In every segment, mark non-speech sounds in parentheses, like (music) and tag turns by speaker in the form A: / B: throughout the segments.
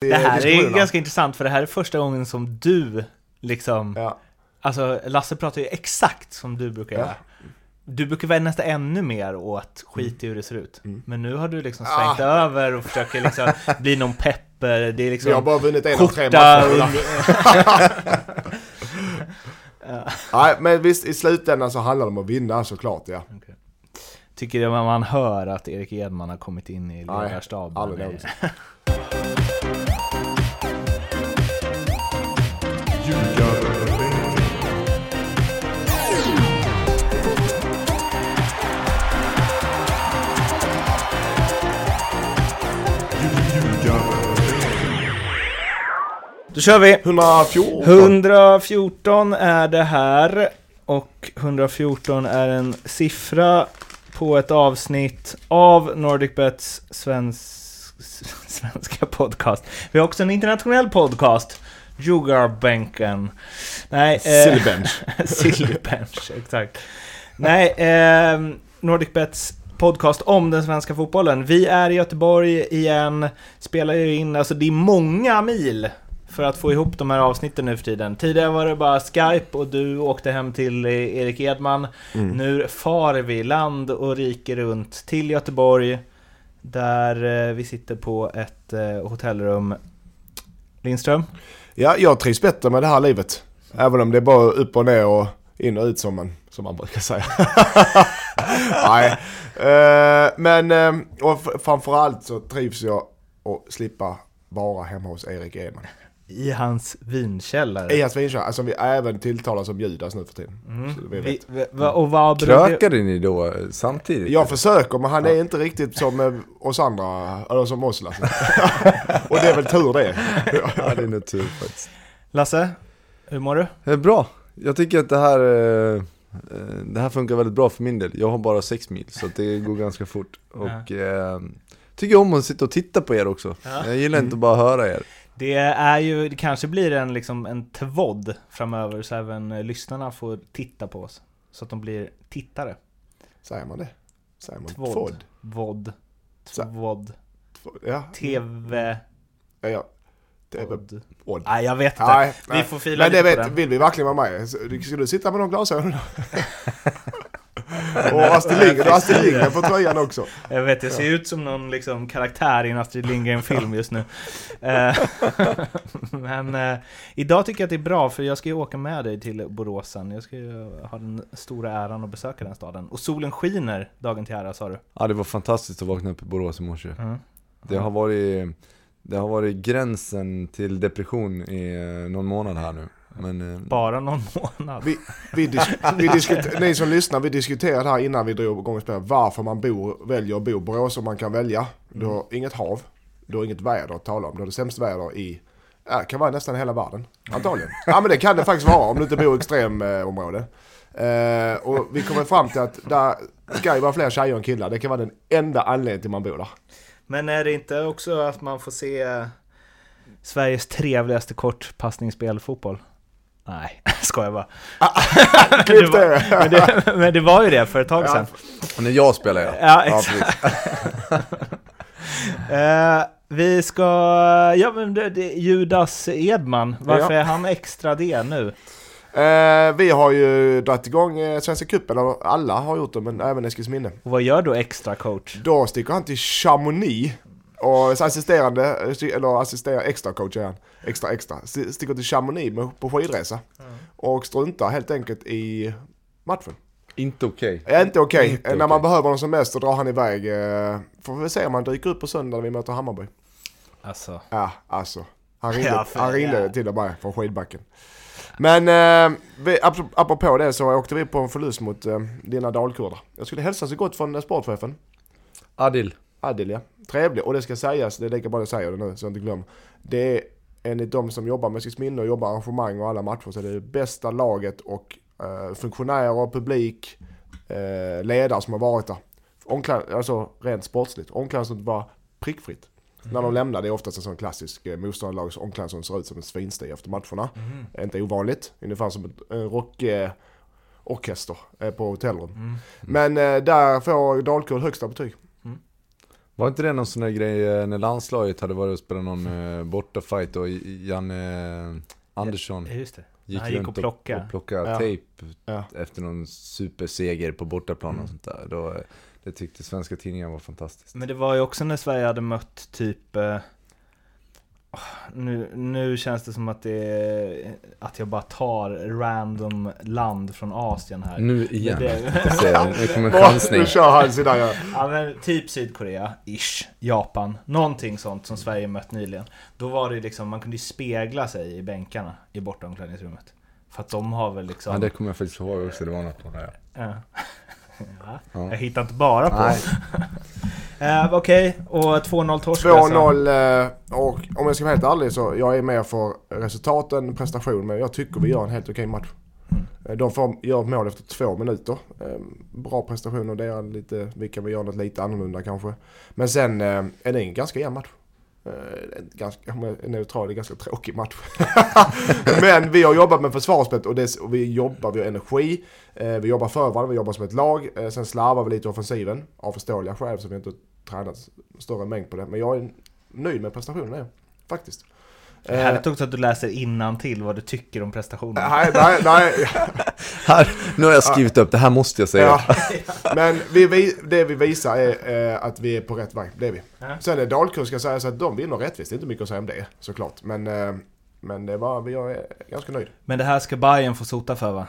A: Det här är ganska intressant för det här är första gången som du liksom
B: Ja.
A: Alltså Lasse pratar ju exakt som du brukar
B: Ja.
A: göra Du brukar väl nästan ännu mer åt skit i hur det ser ut
B: Mm.
A: Men nu har du liksom svängt
B: Ah.
A: över och försöker liksom (laughs) bli någon pepper Det är liksom
B: har bara vunnit en av tre matcher. (laughs) Nej, men visst, i slutändan så handlar det om att vinna såklart, ja.
A: Tycker det man hör att Erik Edman har kommit in i
B: Nej,
A: ledarstaben
B: aldrig
A: Det-
B: någonsin. (laughs)
A: Då kör vi!
B: 114!
A: 114 är det här och 114 är en siffra på ett avsnitt av NordicBets svensk, (laughs) svenska podcast. Vi har också en internationell podcast, Jugarbänken. Nej, eh,
B: Sillybench. (laughs)
A: Sillybench, exakt. Nej, eh, NordicBets podcast om den svenska fotbollen. Vi är i Göteborg igen, spelar ju in, alltså det är många mil för att få ihop de här avsnitten nu för tiden. Tidigare var det bara Skype och du åkte hem till eh, Erik Edman.
B: Mm.
A: Nu far vi land och rike runt till Göteborg där eh, vi sitter på ett eh, hotellrum. Lindström?
B: Ja, jag trivs bättre med det här livet. Även om det är bara upp och ner och in och ut som man, som man brukar säga. (laughs) Nej, eh, men eh, och framförallt så trivs jag att slippa vara hemma hos Erik Edman.
A: I hans vinkällare.
B: I hans vinkällare, alltså vi även tilltalar som Judas nu för tiden.
A: Mm.
B: Så vi
A: Vi,
B: vet.
A: vi, och vad det...
C: Krökade ni då eh, samtidigt?
B: Jag försöker men han är inte riktigt som eh, oss andra, eller som oss Lasse. (laughs) och det är väl tur det.
C: Ja, det är nog tur faktiskt.
A: Lasse, hur mår du?
C: Det är bra. Jag tycker att det här, eh, eh, det här funkar väldigt bra för min del. Jag har bara sex mil, så det går ganska fort. Och eh, tycker om att sitta och titta på er också.
A: Ja.
C: Jag gillar inte bara att höra er.
A: Det är ju, det kanske blir en, liksom, en tvodd framöver så även eh, lyssnarna får titta på oss. Så att de blir tittare.
B: Säger man det? Säger man
A: Tvodd.
B: tvodd?
A: Vodd. Tvodd.
B: Tvodd, Ja.
A: TV.
B: ja, ja. Det är väl
A: Vodd.
B: odd.
A: Nej, jag vet inte.
B: Nej,
A: Vi
B: nej.
A: får fila
B: Men det vet,
A: den.
B: vill vi verkligen vara med? Ska du sitta med de glasögonen? (laughs) (laughs) Och Astrid Lindgren, har Astrid Lindgren på tröjan också.
A: Jag vet, jag ser ut som någon liksom, karaktär i en Astrid Lindgren-film just nu. (laughs) Eh, (laughs) Men eh, idag tycker jag att det är bra, för jag ska ju åka med dig till Borås sen. Jag ska ju ha den stora äran att besöka den staden. Och solen skiner dagen till ära, sa du.
C: Ja, det var fantastiskt att vakna upp i Borås i morse.
A: Mm.
C: Det har varit, det har varit gränsen till depression i eh, någon månad här nu. Men eh,
A: Bara någon månad.
B: Vi, vi, dis, vi diskuter, ni som lyssnar, vi diskuterade här innan vi drog igång spelade varför man bor, väljer att bo i Borås om man kan välja. Du har inget hav, du har inget väder att tala om, du har det sämsta väder i, ja, kan vara nästan hela världen. Antagligen. (laughs) Ja men det kan det faktiskt vara om du inte bor i extremområde. Eh, och vi kommer fram till att där ska ju vara fler tjejer än killar, det kan vara den enda anledningen till man bor där.
A: Men är det inte också att man får se Sveriges trevligaste kortpassningsspel fotboll? Nej, (laughs) skojar bara. (laughs)
B: Klipp
A: det var, (laughs) men, det, men det var ju det för ett tag sedan.
C: och när jag spelar ja.
A: Ja,
C: ja
A: exakt.
C: precis.
A: Eh, vi ska... Ja, men det, det, Judas Edman, varför
B: Ja.
A: är han extra det nu?
B: Eh, vi har ju dragit igång eh, Svenska cupen, alla har gjort det, men även Eskilsminne.
A: Och vad gör då extra coach?
B: Då sticker han till Chamonix och assisterande, eller assisterar extra coach är han, extra extra, St- sticker till Chamonix med, på skidresa. Och struntar helt enkelt i matchen.
C: Inte okej.
B: Är inte okej.
C: Inte
B: När man behöver honom som mest så drar han iväg. Eh, får vi se om han dyker upp på söndag när vi möter Hammarby.
A: Alltså,
B: Ja, alltså. Han (laughs) ringde,
A: Ja, för-
B: han ringde
A: ja.
B: till och med från skidbacken. Men eh, vi, ap- apropå det så åkte vi på en förlust mot eh, dina dalkurdar. Jag skulle hälsa så gott från eh, sportchefen.
C: Adil.
B: Adil ja. Trevlig. Och det ska sägas, det är lika bra jag säger det nu så jag inte glömmer. Det är enligt de som jobbar med Eskilsminne och jobbar arrangemang och alla matcher så är det det bästa laget och eh, funktionärer, publik, eh, ledare som har varit där. Omkläd, alltså rent sportsligt. Omklädningsrummet var prickfritt. När de lämnar, det är oftast en sån klassisk eh, motståndarlags omklädningsrum som ser ut som en svinstig efter matcherna. Är Inte ovanligt, ungefär som en rock... Eh, orkester eh, på hotellrum. Men eh, där får Dalkurd högsta betyg.
C: Var inte det någon sån där grej eh, när landslaget hade varit och spelat någon eh, bortafight och Janne Andersson
A: Ja, just det.
C: gick
A: han gick
C: runt
A: och plockade.
C: och plockade
B: Ja.
C: tejp
B: Ja.
C: efter någon superseger på bortaplan
A: Mm.
C: och sånt där. Då, eh, det tyckte svenska tidningar var fantastiskt.
A: Men det var ju också när Sverige hade mött typ eh, nu, nu känns det som att det är, att jag bara tar random land från Asien här.
C: Nu igen.
A: Det-
C: Nu kommer chansning.
B: Nu kör han sina ja.
A: Ja men typ Sydkorea, ish, Japan, någonting sånt som Sverige mött nyligen. Då var det liksom, man kunde spegla sig i bänkarna i bortomklädningsrummet. För att de har väl liksom...
C: Ja, det kommer jag faktiskt ihåg också. Det var något på det. här.
A: Ja. Ja,
C: Ja.
A: Jag hittar inte bara på. (laughs) Eh, Okej, och 2-0 torsk
B: 2-0 eh, och om jag ska vara helt ärlig så jag är mer för resultaten, prestation men jag tycker vi gör en helt okej match. Eh, De får göra ett mål efter två minuter. Eh, Bra prestation och det är lite, vi kan väl göra något lite annorlunda kanske. Men sen eh, är det en ganska jämn match. Eh, en Ganska, om jag är neutral, det är ganska tråkig match. (laughs) Men vi har jobbat med försvarsspelet och, det, och vi jobbar, vi har energi. Eh, vi jobbar för varandra, vi jobbar som ett lag. Eh, sen slarvar vi lite i offensiven av förståeliga skäl som vi inte tränat större mängd på det. Men jag är nöjd med prestationen, faktiskt.
A: Det är härligt också att du läser till vad du tycker om prestationen.
B: Eh, nej, nej, nej. (laughs)
C: Här, nu har jag skrivit upp, det här måste jag säga.
B: Ja. (laughs) Men vi, det vi visar är eh, att vi är på rätt väg, det är vi.
A: Ja.
B: Sen är Dalkurd ska säga så att de vinner rättvist, det är inte mycket att säga om det såklart. Men, eh, men det var, vi är ganska nöjd.
A: Men det här ska Bayern få sota för va?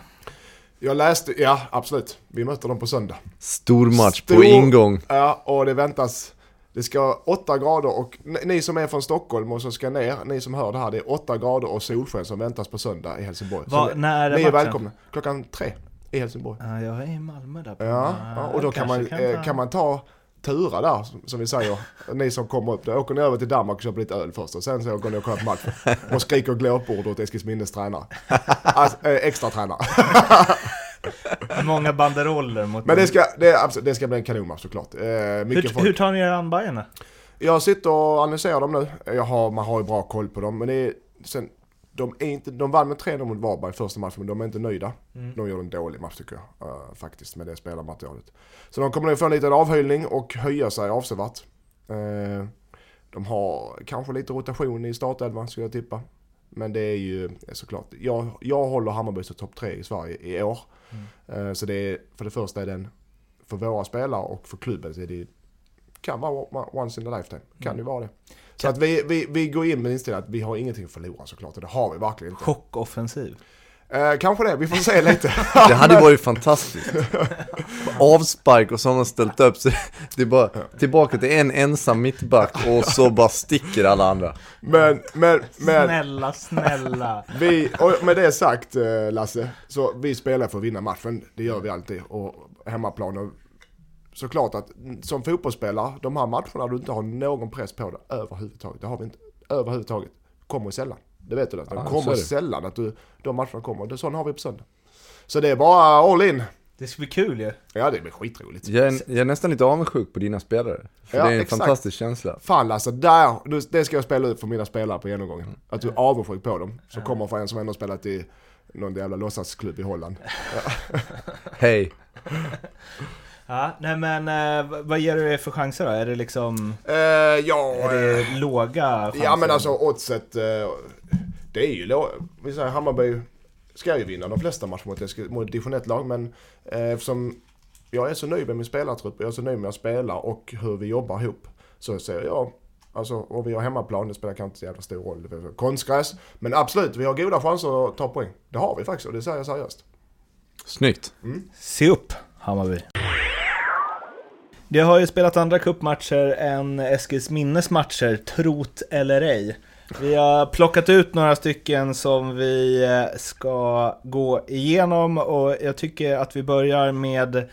B: Jag läste, ja absolut. Vi möter dem på söndag.
C: Stor match på
B: Stor-
C: ingång.
B: Ja, och det väntas, det ska vara 8 grader och ni- som är från Stockholm och som ska ner, ni som hör det här, det är 8 grader och solsken som väntas på söndag i Helsingborg.
A: Va, när är
B: ni är välkomna. Klockan tre i Helsingborg.
A: Ja, jag är i Malmö där. på-
B: Ja, ja och då kan man,
A: kanske
B: eh,
A: ta-
B: kan man ta turer där, som- vi säger. Ni som kommer upp, då åker ni över till Danmark och köper lite öl först och sen så går ni och kollar på matchen. Och skriker glåpord åt Eskilsminnes tränare. Alltså, eh, extra tränare. (laughs)
A: Många banderoller mot
B: Men det ska, det, absolut, det ska bli en kanonmatch såklart. Eh, mycket
A: hur, hur tar ni er an Bayern då?
B: Jag sitter och analyserar dem nu. Jag har, man har ju bra koll på dem. Men det är, sen, de, är inte, de vann med 3-0 mot Varberg första matchen, men de är inte nöjda.
A: Mm.
B: De gjorde en dålig match tycker jag, eh, faktiskt, med det spelarmaterialet. Så de kommer nog få en liten avhöjning och höja sig avsevärt. Eh, de har kanske lite rotation i startelvan, skulle jag tippa. Men det är ju såklart, jag, jag håller Hammarby som topp tre i Sverige i år. Eh, så det är, för det första är den, för våra spelare och för klubben så är det kan vara once in a lifetime. Kan ju vara det. Så att vi, vi, vi går in med inställningen att vi har ingenting att förlora såklart. Och det har vi verkligen inte.
A: Chockoffensiv.
B: Eh, kanske det, vi får se lite. (laughs)
C: Det hade varit fantastiskt. Avspark och så har man ställt upp så det är bara tillbaka till en ensam mittback och så bara sticker alla andra.
B: Men, men, men
A: Snälla, snälla.
B: vi, och med det sagt eh, Lasse, så vi spelar för att vinna matchen. Det gör vi alltid. Och hemmaplan. Och såklart att som fotbollsspelare, de här matcherna du inte har någon press på det överhuvudtaget. Det har vi inte överhuvudtaget. Kommer sällan. Det vet du Lasse. De
C: Ja, så
B: kommer sällan att du, de matcherna kommer. Det, sån har vi på söndag. Så det är bara all in.
A: Det ska bli kul ju.
B: Ja det blir skitroligt.
C: Jag är, jag är nästan lite avundsjuk på dina spelare. För
B: Ja,
C: det är en
B: exakt.
C: fantastisk känsla.
B: Fan Lasse, där, det ska jag spela ut för mina spelare på genomgången. Att du är avundsjuk på dem. Som kommer från en som ändå spelat i någon jävla låtsasklubb i Holland. (laughs)
C: Hej. (laughs)
A: Ja, nej men eh, vad ger du er för chanser då? Är det liksom,
B: Eh, ja,
A: är det låga chanser?
B: ja men alltså oddset, eh, det är ju Vi säger Hammarby ska ju vinna de flesta matcher mot, mot division 1-lag men eh, eftersom jag är så nöjd med min spelartrupp, jag är så nöjd med att spela och hur vi jobbar ihop. Så säger jag, alltså och vi har hemmaplan, det spelar kanske inte så jävla stor roll. Konstgräs. Men absolut, vi har goda chanser att ta poäng. Det har vi faktiskt och det säger jag seriöst.
C: Snyggt.
A: Se upp, Hammarby. Det har ju spelat andra cupmatcher än Eskils minnes matcher, trot eller ej. Vi har plockat ut några stycken som vi eh, ska gå igenom och jag tycker att vi börjar med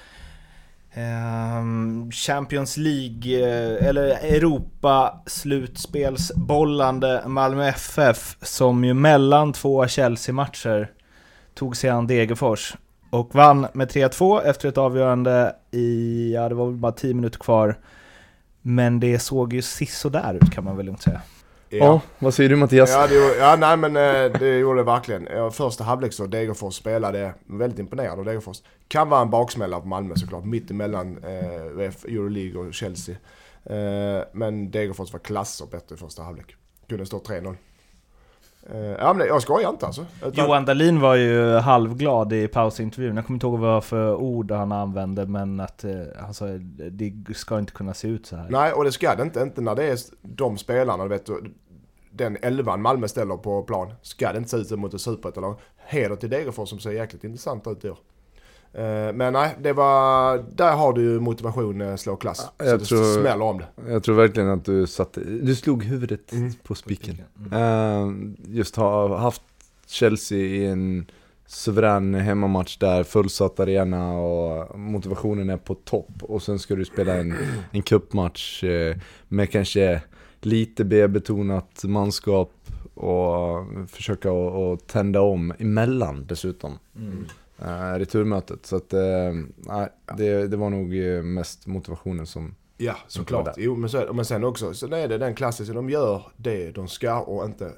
A: ehm, Champions League, eh, eller Europa slutspelsbollande Malmö FF som ju mellan två Chelsea-matcher tog sig an Degerfors och vann med 3-2 efter ett avgörande i, ja det var väl bara 10 minuter kvar. Men det såg ju sisådär ut kan man väl inte säga.
C: Ja, vad säger du Mattias?
B: Ja, det, ja nej men eh, det gjorde det verkligen. Ja, Första halvlek så Degerfors spelade väldigt imponerad av Degerfors. Kan vara en baksmälla på Malmö såklart, mitt emellan eh, Euroleague och Chelsea. Eh, men Degerfors var klasser bättre i första halvlek. Kunde stå 3-0. Eh, ja men jag skojar inte alltså. Utan-
A: Johan Dahlin var ju halvglad i pausintervjun. Jag kommer inte ihåg vad för ord han använde, men att eh, han sa det ska inte kunna se ut så här.
B: Nej, och det ska det inte. Inte när det är de spelarna, du vet, den elvan Malmö ställer på plan. Ska det inte se ut som mot ett superettalag. Heder till Degerfors som ser jäkligt intressant ut i år. Eh, Men nej, det var, där har du ju motivation eh, slå klass.
C: Ja,
B: så
C: jag
B: det
C: tror-
B: smäller om det.
C: Jag tror verkligen att du satte, du slog huvudet
B: Mm.
C: på spiken.
A: Mm.
C: Eh, just ha haft Chelsea i en suverän hemmamatch där, fullsatt arena och motivationen är på topp. Och sen ska du spela en, en cupmatch eh, med kanske lite B-betonat manskap och försöka att- att tända om emellan dessutom.
A: Mm.
C: Uh, returmötet. Så att, eh, nej, det, det var nog eh, mest motivationen som
B: Ja, såklart. Jo, men, så, men sen också, så är det den klassiska, de gör det de ska och inte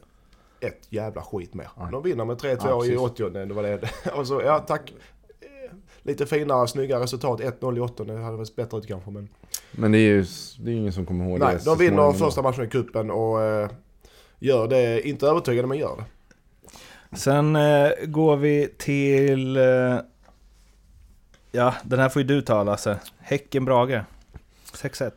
B: ett jävla skit mer.
C: Nej.
B: De vinner med 3-2
C: Ja,
B: i
C: precis.
B: 80 det var det. Och så, ja tack. Eh, Lite finare, snyggare resultat. 1-0 i 8 det hade varit bättre ut kanske men...
C: Men det är ju det är ingen som kommer ihåg
B: Nej,
C: det. så
B: de vinner
C: småningom.
B: första matchen i kuppen och eh, gör det, inte övertygande men gör det.
A: Sen eh, går vi till... Eh, ja, den här får ju du ta Lasse. Häcken-Brage. 6-1.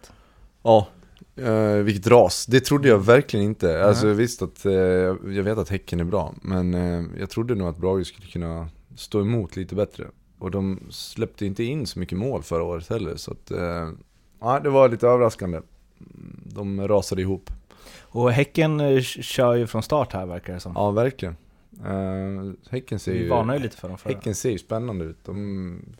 C: Ja, eh, vilket ras. Det trodde jag verkligen inte. Alltså
A: Nej.
C: visst att, eh, jag vet att Häcken är bra, men eh, jag trodde nog att Brage skulle kunna stå emot lite bättre. Och de släppte inte in så mycket mål förra året heller, så att, eh, ja, det var lite överraskande. De rasade ihop.
A: Och Häcken eh, kör ju från start här verkar det som.
C: Ja, verkligen. Eh, häcken ser
A: Vi
C: ju...
A: varnar ju lite för dem förra.
C: Häcken ser ju spännande ut. De,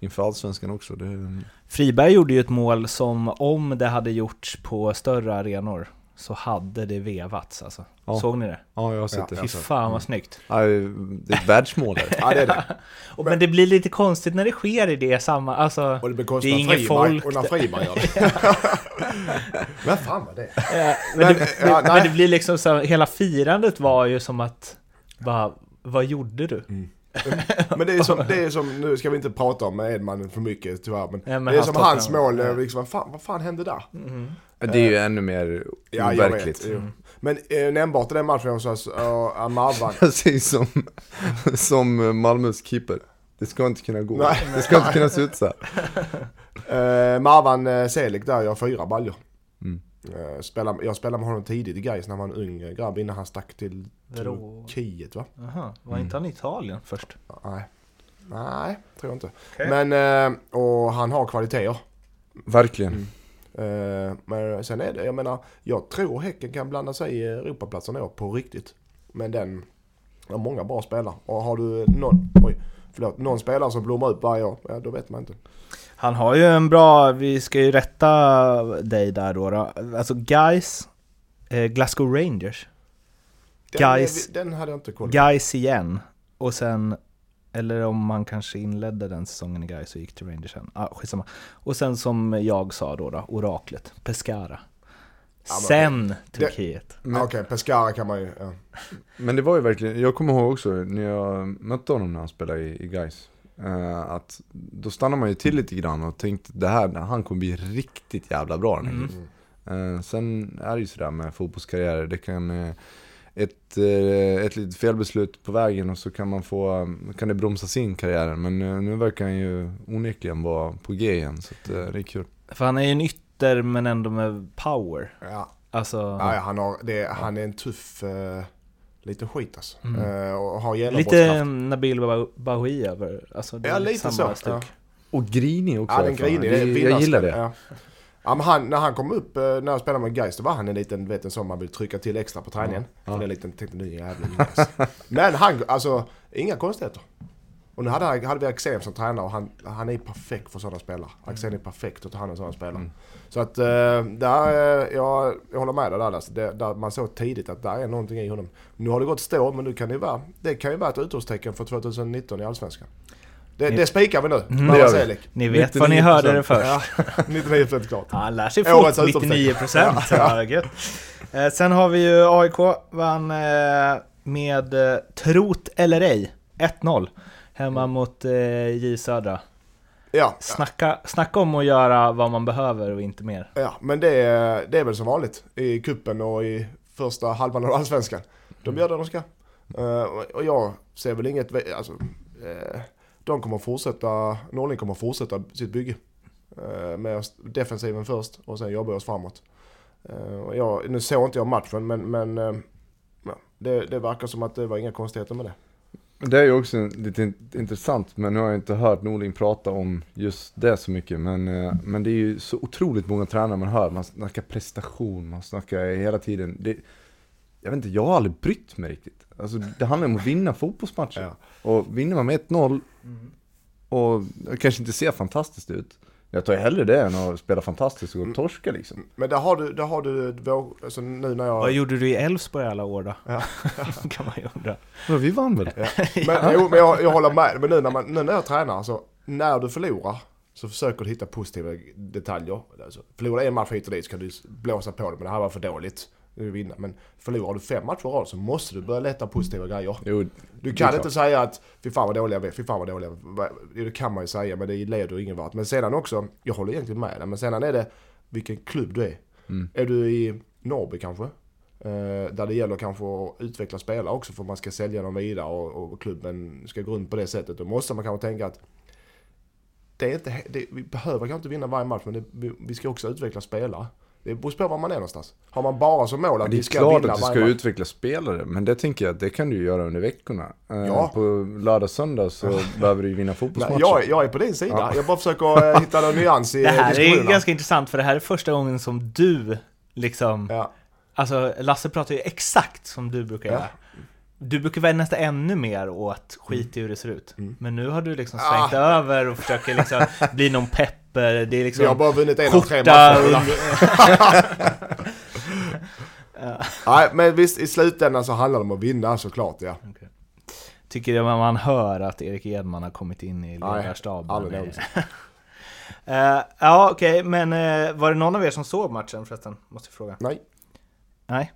C: inför Allsvenskan också. Det,
A: Friberg gjorde ju ett mål som om det hade gjorts på större arenor så hade det vevats alltså.
C: Ja.
A: Såg ni det?
C: ja, jag har sett
B: Ja,
C: det.
A: Fy fan vad snyggt.
C: Ja, det är ett världsmål.
B: Ja det är det. (laughs)
A: Och, men det blir lite konstigt när det sker i det samma, alltså...
B: Och det blir
A: Det
B: konstigt
A: är
B: när
A: ingen
B: Friberg,
A: folk
B: och när Friberg gör det. (laughs) Vad fan var det?
A: Eh, men, det,
B: Men, ja,
A: men
B: nej.
A: det blir liksom så, här, hela firandet var ju som att, bara, vad gjorde du? (laughs)
B: Men det är som, det är som nu ska vi inte prata om Edman för mycket tyvärr men,
A: Ja, men
B: det är som hans mål,
A: Ja.
B: eh, liksom, vad, fan, vad fan hände där?
A: Mm.
C: Det är ju ännu mer
B: Ja, jag
C: overkligt.
B: vet. Jo. Men eh, nämnbart i den matchen också, så, uh, Amarvan. (laughs)
C: Precis som, (laughs) som Malmös keeper. Det ska inte kunna gå.
B: Nej.
C: det ska inte kunna se ut så här.
B: Uh, Marvan uh, Selig där gör fyra baljor.
C: Mm.
B: Uh, spelar, jag spelade med honom tidigt i Gais när han var en ung grabb innan han stack till Turkiet va?
A: Aha, var inte han i Italien först?
B: Nej. Nej, tror jag inte.
A: Okej.
B: Men, eh, och han har kvaliteter.
C: Verkligen.
B: Mm. Eh, men sen är det, jag menar, jag tror Häcken kan blanda sig i Europaplatsen i år på riktigt. Men den har många bra spelare. Och har du någon, oj, förlåt, någon spelare som blommar upp varje år, ja då vet man inte.
A: Han har ju en bra, vi ska ju rätta dig där då. då. Alltså Guys, eh, Glasgow Rangers,
B: Den,
A: Guys.
B: Den hade jag inte koll på.
A: Guys igen. Och sen, eller om man kanske inledde den säsongen i Guys och gick till Rangers sen. Ah, skitsamma. Och sen som jag sa då, då oraklet, Pescara.
B: Ja, men-
A: Sen Turkiet.
B: Okej, Pescara kan man ju, ja.
C: men det var ju verkligen, jag kommer ihåg också när jag mötte honom när han spelade i, i Gais. Att då stannade man ju till lite grann och tänkte det här, han kommer bli riktigt jävla bra den här
A: Mm.
C: Eh, sen är det ju sådär med fotbollskarriärer, det kan eh, ett, eh, ett litet felbeslut på vägen och så kan man få, kan det bromsa sin karriär. Men eh, nu verkar han ju onekligen vara på G igen, så att, eh, det är kul.
A: För han är ju en ytter men ändå med power.
B: ja.
A: Alltså,
B: ja, ja han, har, det, han är en tuff liten skit alltså.
A: Mm.
B: Eh, och har
A: lite
B: genombrottskraft.
A: Nabil Ba- Bahoui över, alltså det
B: Ja,
A: är
B: lite
A: samma
B: så, ja.
C: Och grinig också.
B: Ja, den grinig.
C: Det- Jag
B: vinnarskalle,
C: gillar det.
B: Ja. Ja, men han, när han kom upp, eh, när jag spelade med Gais, då var han en liten, vet en sån man vill trycka till extra på träningen.
C: Ja.
B: Ja. En liten, tänkte nu jävlar Gais. Men han, alltså, inga konstigheter. Och nu hade, hade vi Axén som tränare och han, han är perfekt för sådana spelare. Axén är perfekt att ta hand om sådana spelare.
C: Mm.
B: Så att, eh, där, eh, jag, jag håller med dig där alltså. det, där Man såg tidigt att där är någonting i honom. Nu har det gått stå, men nu kan det, vara, det kan ju vara ett utropstecken för 2019 i Allsvenskan. Det,
A: Ni-
B: det spikar vi nu.
A: Mm.
C: Det gör vi.
A: Ni vet var ni hörde det
C: 99%.
A: först.
B: Ja, (laughs) 99% klart.
A: Ja, han lär sig fort,
B: utropstecken.
A: 99 procent. (laughs) Ja, gött. Eh, sen har vi ju AIK, vann eh, med, eh, trot eller ej, 1-0. Hemma mot eh, J Södra.
B: Ja,
A: Snacka, snacka om att göra vad man behöver och inte mer.
B: ja, men det är, det är väl som vanligt i kuppen och i första halvan av allsvenskan. De gör det de ska. Eh, och jag ser väl inget, alltså, eh, de kommer fortsätta, Norling kommer fortsätta sitt bygge. Uh, med defensiven först och sen jobbar vi oss framåt. Eh, jag, nu såg inte jag matchen men, men eh, ja, det, det verkar som att det var inga konstigheter med det.
C: Det är ju också lite in- intressant, men nu har jag inte hört Norling prata om just det så mycket. Men, eh, men det är ju så otroligt många tränare man hör. Man snackar prestation, man snackar hela tiden. Det, jag vet inte, jag har aldrig brytt mig riktigt. Alltså, det handlar om att vinna fotbollsmatcher.
B: Ja.
C: Och vinner man med 1-0 och det kanske inte ser fantastiskt ut. Jag tar hellre det än att spela fantastiskt och torska liksom.
B: Men där har du, där har du alltså nu när jag...
A: Vad gjorde du i Elfsborg alla år då?
B: Ja. (laughs)
A: kan man ju undra.
C: Men vi vann väl?
B: Men, jo, men jag, jag håller med. Men nu när, man, nu när jag tränar, så när du förlorar så försöker du hitta positiva detaljer. Alltså, förlorar en match hit och dit så kan du blåsa på det, men det här var för dåligt. Vill vinna. Men förlorar du fem matcher i rad så måste du börja leta positiva grejer.
C: Jo,
B: Du kan inte säga att fy fan vad dåliga vi är, fy fan vad dåliga vi är. Det kan man ju säga, men det leder ingen vart. Men sedan också, jag håller egentligen med dig, men sedan är det vilken klubb du är.
C: Mm.
B: Är du i Norrby kanske? Eh, där det gäller kanske att utveckla spelare också för att man ska sälja dem vidare och, och klubben ska gå runt på det sättet. Då måste man kanske tänka att det är inte, det, vi behöver kanske inte vinna varje match men det, vi, vi ska också utveckla spelare. Det beror på var man är någonstans. Har man bara som mål att
C: Det
B: vi
C: är
B: ska
C: klart
B: vinna
C: att du ska utveckla spelare, men det tänker jag att det kan du ju göra under veckorna. Eh,
B: Ja.
C: På lördag söndag så (laughs) behöver du ju vinna fotbollsmatcher.
B: jag, är- jag är på din sida. Jag bara försöker eh, (laughs) hitta någon nyans i
A: Det här är ganska intressant för det här är första gången som du liksom
B: Ja.
A: Alltså Lasse pratar ju exakt som du brukar
B: Ja.
A: göra. Du brukar väl nästan ännu mer åt skit i hur det ser ut.
B: Mm.
A: Men nu har du liksom svängt över och försöker liksom (laughs) bli någon pepper. Det är
B: Vi har
A: liksom
B: bara vunnit en av tre matcher. (laughs) (laughs) Nej, men visst i slutändan så handlar det om att vinna såklart ja.
A: Tycker jag man hör att Erik Edman har kommit in i
B: Nej,
A: ledarstaben.
B: någonsin.
A: Eh, ja, okej, men eh, var det någon av er som såg matchen förresten? Måste jag fråga.
B: Nej.
A: Nej.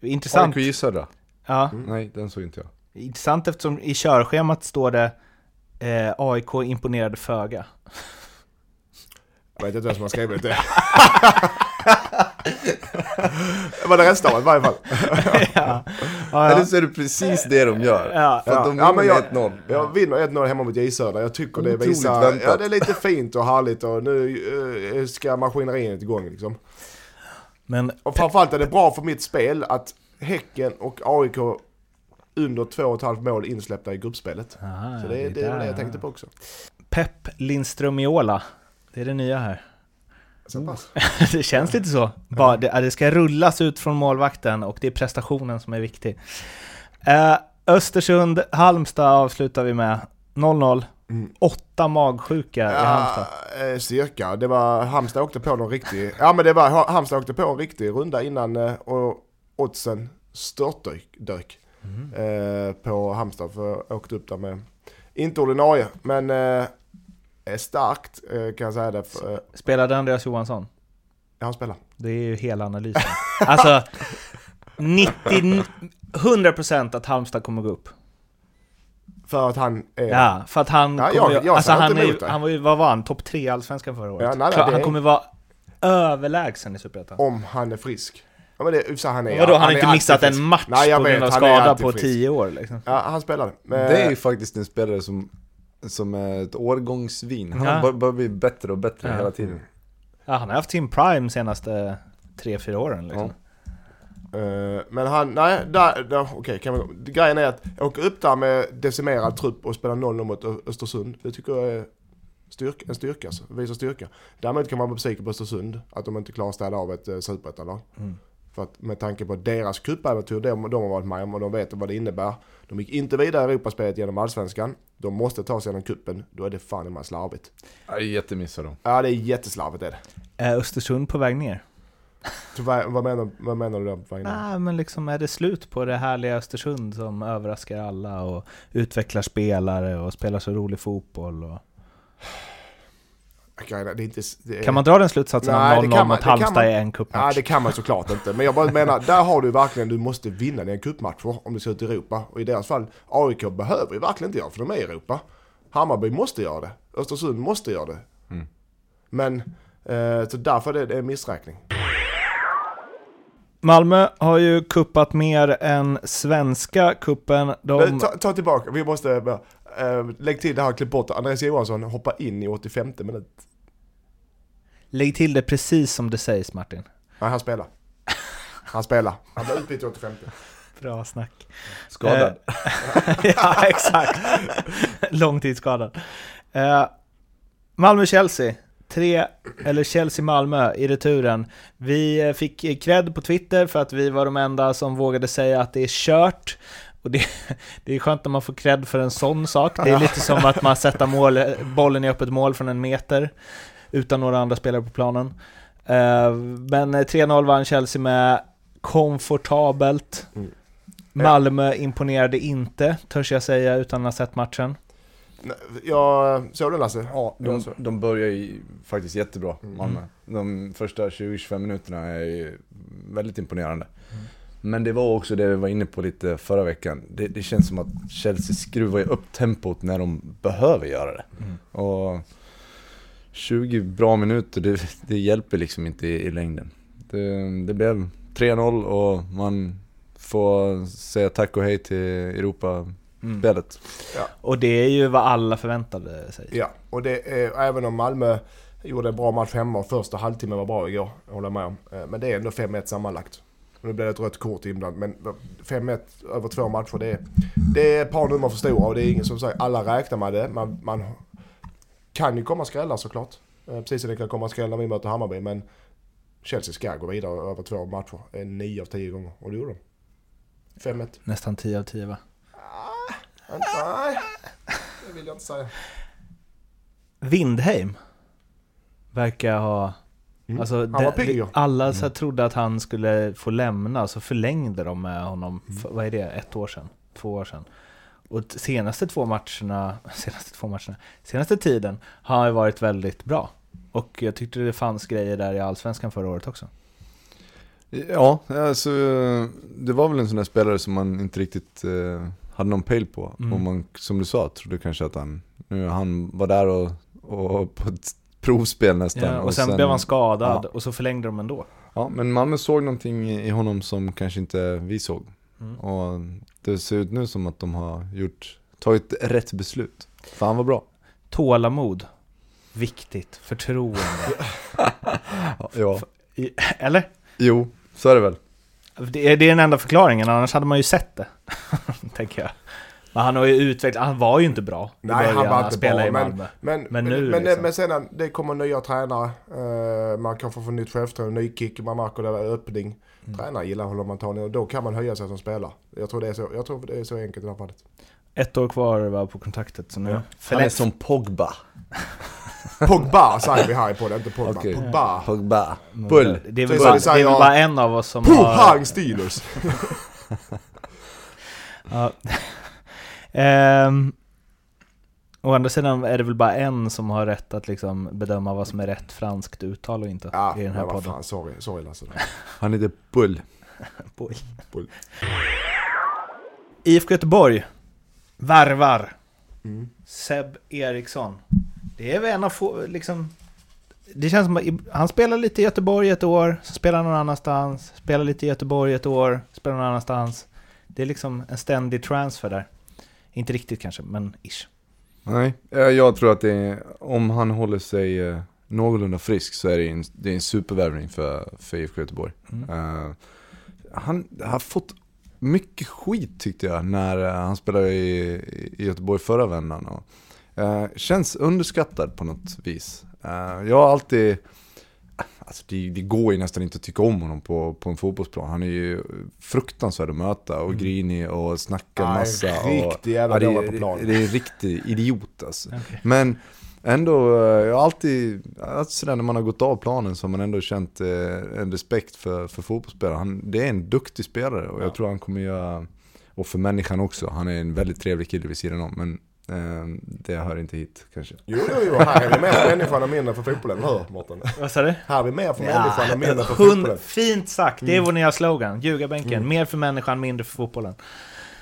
A: Intressant.
C: AIK J-Södra?
A: Ja,
C: Nej, den såg inte jag.
A: intressant eftersom i körschemat står det eh, AIK imponerade föga.
B: Jag vet inte vem som har skrivit det. det (laughs) var det rättstavat i varje fall. (laughs)
A: ja. Ja,
C: Eller
A: ja.
C: så är det precis det de gör.
A: Ja.
C: För att de
B: Ja,
C: vinner
B: jag-
C: 1-0.
B: Jag vinner 1-0 hemma mot J Södra. Jag tycker det visar...
C: väntat.
B: Ja, det är lite fint och härligt och nu eh, ska maskineriet igång liksom.
A: Men
B: Och framförallt är det bra för mitt spel att Häcken och AIK under 2,5 mål insläppta i gruppspelet.
A: Aha,
B: Så det, det,
A: där,
B: är det jag
A: ja.
B: tänkte på också.
A: Pep Lindström Iola. Det är det nya här. (laughs) Det känns lite så. Bara, det, det ska rullas ut från målvakten och det är prestationen som är viktig. Eh, Östersund, Halmstad avslutar vi med. 0-0.
B: Mm.
A: Åtta magsjuka i Halmstad.
B: Eh, cirka. Det var, Halmstad åkte på någon riktig, ja men det var, Halmstad åkte på en riktig runda innan eh, och oddsen störtdök dök,
A: Mhm.
B: eh, på Halmstad för jag åkte upp där med, inte ordinarie, men eh, är starkt eh, kan jag säga det. För, eh,
A: Spelade Andreas Johansson?
B: ja, han spelar.
A: Det är ju hela analysen. (laughs) alltså, 90, 100% att Halmstad kommer gå upp.
B: För att han är...
A: Ja, för att han
B: Ja, jag-
A: ju,
B: jag
A: alltså han, är, han var ju, vad var han? Topp 3 i Allsvenskan förra året.
B: Ja, nej, nej,
A: han
B: är-
A: kommer vara överlägsen i Superettan.
B: Om han är frisk. Ja, men det, så han är,
A: Vadå, han har
B: är
A: inte missat
B: frisk.
A: en match
B: Nej, jag
A: på grund av
B: han
A: skada på
B: frisk.
A: 10 år liksom.
B: Ja, han spelade. Men,
C: Det är ju faktiskt en spelare som, som är ett årgångsvin. Han
A: Ja.
C: bara blir bättre och bättre
A: Ja.
C: hela tiden.
A: Ja, han har haft sin prime senaste 3-4 åren liksom.
B: Eh, men han, nej, där, där, okej, kan vi, grejen är att jag åker upp där med decimerad trupp och spelar 0 mot Östersund. Det tycker jag är styrka, en styrka, alltså. visar styrka. Däremot kan man vara besviken på Östersund, att de inte klarar att städa av ett uh, superettanlag.
A: Mm.
B: För att med tanke på deras cupäventyr, de, de har varit med om och de vet vad det innebär. De gick inte vidare i Europaspelet genom Allsvenskan. De måste ta sig genom kuppen. Då är det fan i mig slarvigt.
C: Jag jättemissar dem.
B: Ja, det är jätteslarvigt är det.
A: Är Östersund på väg ner?
B: Så vad, menar, vad menar du där på vägen?
A: Nej, men liksom är det slut på det härliga Östersund som överraskar alla och utvecklar spelare och spelar så rolig fotboll och...
B: Är, är inte, det är,
A: Kan man dra den slutsatsen
B: Nej,
A: om
B: det
A: 0-0
B: kan man-
A: mot Halmstad
B: man-
A: i en cupmatch?
B: det kan man såklart inte. Men jag bara menar, där har du verkligen, du måste vinna dina cupmatcher om du ska ut i Europa. Och i deras fall, AIK behöver ju verkligen inte göra för de är i Europa. Hammarby måste göra det. Östersund måste göra det.
C: Mm.
B: Men, eh, så därför är det en missräkning.
A: Malmö har ju kuppat mer än svenska kuppen. De...
B: Ta, ta tillbaka, vi måste, äh, lägg till det här, klipp bort. Andreas Johansson hoppar in i 85 minut.
A: Lägg till det precis som det sägs Martin.
B: Nej, han spelar. Han spelar. Han blir utbytt i 85.
A: Bra snack.
C: Skadad.
A: Eh, (laughs) ja, exakt. Långtidsskadad. Eh, Malmö-Chelsea. Tre, eller Chelsea-Malmö i returen. Vi eh, fick cred på Twitter för att vi var de enda som vågade säga att det är kört. Och det, (laughs) det är skönt när man får cred för en sån sak. Det är lite som att man sätter mål, bollen i öppet mål från en meter utan några andra spelare på planen. Eh, men 3-0 vann Chelsea med komfortabelt.
B: Mm.
A: Malmö imponerade inte, törs jag säga, utan att ha sett matchen.
B: Nej, Jag såg den Lasse?
C: Ja, de, de börjar ju faktiskt jättebra,
B: Mm.
C: Malmö. De första 20-25 minuterna är ju väldigt imponerande. Men det var också det vi var inne på lite förra veckan. Det, det känns som att Chelsea skruvar upp tempot när de behöver göra det. Och 20 bra minuter, det, det hjälper liksom inte i, i längden. Det, det blev 3-0 och man får säga tack och hej till Europa-spelet.
A: Mm. Och det är ju vad alla förväntade sig.
B: Ja, och det är, även om Malmö gjorde en bra match hemma och första halvtimmen var bra igår, jag håller med om. Eh, Men det är ändå 5-1 sammanlagt. Nu blev det ett rött kort inbland, men 5-1 över två matcher, det är, det är ett par nummer för stora och det är ingen som säger, alla räknar med det. Man, man kan ju komma skrällar såklart. Eh, Precis som det kan komma skrällar när vi möter Hammarby, men Chelsea ska gå vidare över två matcher. Eh, Nio av tio gånger, och det gjorde de. 5-1.
A: Nästan 10 av 10 va?
B: Nej, det vill jag inte säga.
A: Vindheim verkar ha...
B: Mm.
A: Alltså,
B: Han var pigg
A: alla så här trodde att han skulle få lämna, så förlängde de med honom,
B: Mm.
A: för, vad är det, ett år sedan? Två år sedan. Och senaste två matcherna, (laughs) senaste två matcherna, senaste tiden har han varit väldigt bra. Och jag tyckte det fanns grejer där i Allsvenskan förra året också.
C: Ja, alltså det var väl en sån där spelare som man inte riktigt eh, hade någon pejl på.
A: Mm.
C: Och man, som du sa, trodde kanske att han, nu, han var där och, och på ett provspel nästan.
A: Ja, och, sen, blev han skadad och så förlängde de ändå.
C: Ja, men Malmö såg någonting i honom som kanske inte vi såg.
A: Mm.
C: Och det ser ut nu som att de har gjort, tagit rätt beslut. För han var bra.
A: Tålamod. Viktigt. Förtroende. (laughs)
C: Ja.
A: Eller?
C: Jo, så är det väl.
A: Det är, det är den enda förklaringen, annars hade man ju sett det. (laughs) tänker jag. Men han har ju utvecklat, han var ju inte bra
B: Nej, han var inte bra,
A: Malmö.
B: Men,
A: Men
B: men,
A: nu
B: men,
A: liksom.
B: men sen det kommer nya tränare, eh, man kan få få nytt självförtroende, ny kick, man märker det där öppning.
A: Mm.
B: Tränare gillar håller man tar och då kan man höja sig som spelare. Jag tror det är så, jag tror det är så enkelt i det här fallet.
A: Ett år kvar var på kontraktet, så nu...
B: Ja.
C: Han är som Pogba. (laughs)
B: Pogba säger vi här i podden, inte Pogba.
C: Okej.
B: Pogba.
C: Pogba.
A: Men
C: Bull.
A: Det är väl
B: Så
A: bara,
B: det
A: är väl bara en av oss som
B: Pohang Steelers! (laughs)
A: Ja. (laughs) Ehm, å andra sidan är det väl bara en som har rätt att liksom bedöma vad som är rätt franskt uttal och inte
B: Ja,
A: i den här podden.
B: fan, sorry, sorry Lasse.
C: Han heter Bull. (laughs)
A: Boy.
B: Bull.
A: IFK Göteborg värvar
B: Mm.
A: Seb Eriksson. Det är väl en av få, liksom... Det känns som att han spelar lite i Göteborg ett år, spelar någon annanstans, spelar lite i Göteborg ett år, spelar någon annanstans. Det är liksom en ständig transfer där. Inte riktigt kanske, men ish.
C: Nej, eh, jag tror att är, om han håller sig eh, någorlunda frisk så är det en, det är en supervärvning för, för IFK Göteborg.
A: Mm.
C: Eh, han har fått mycket skit tyckte jag när han spelade i, i Göteborg förra vändan. Och, eh, känns underskattad på något vis. Eh, jag har alltid, alltså det, det går ju nästan inte att tycka om honom på, på en fotbollsplan. Han är ju fruktansvärd att möta och grinig och snackar
B: Nej,
C: massa.
B: riktig jävla
C: Ja, det,
B: på
C: är-
B: planen.
C: det är en riktig idiot alltså.
A: Okej.
C: Men ändå, eh, jag har alltid, alltså när man har gått av planen så har man ändå känt eh, en respekt för, för fotbollsspelare. Han, det är en duktig spelare och jag
B: Ja.
C: tror han kommer göra, och för människan också, han är en väldigt trevlig kille vid sidan om. Men det hör inte hit kanske.
B: Jo, jo, jo, här är vi mer för människan och mindre för fotbollen, hör Mårten?
A: Vad sa du?
B: Här är vi mer för människan och mindre för
A: hund,
B: fotbollen.
A: fint sagt, det är vår nya slogan. Ljugarbänken, mer för människan, mindre för fotbollen.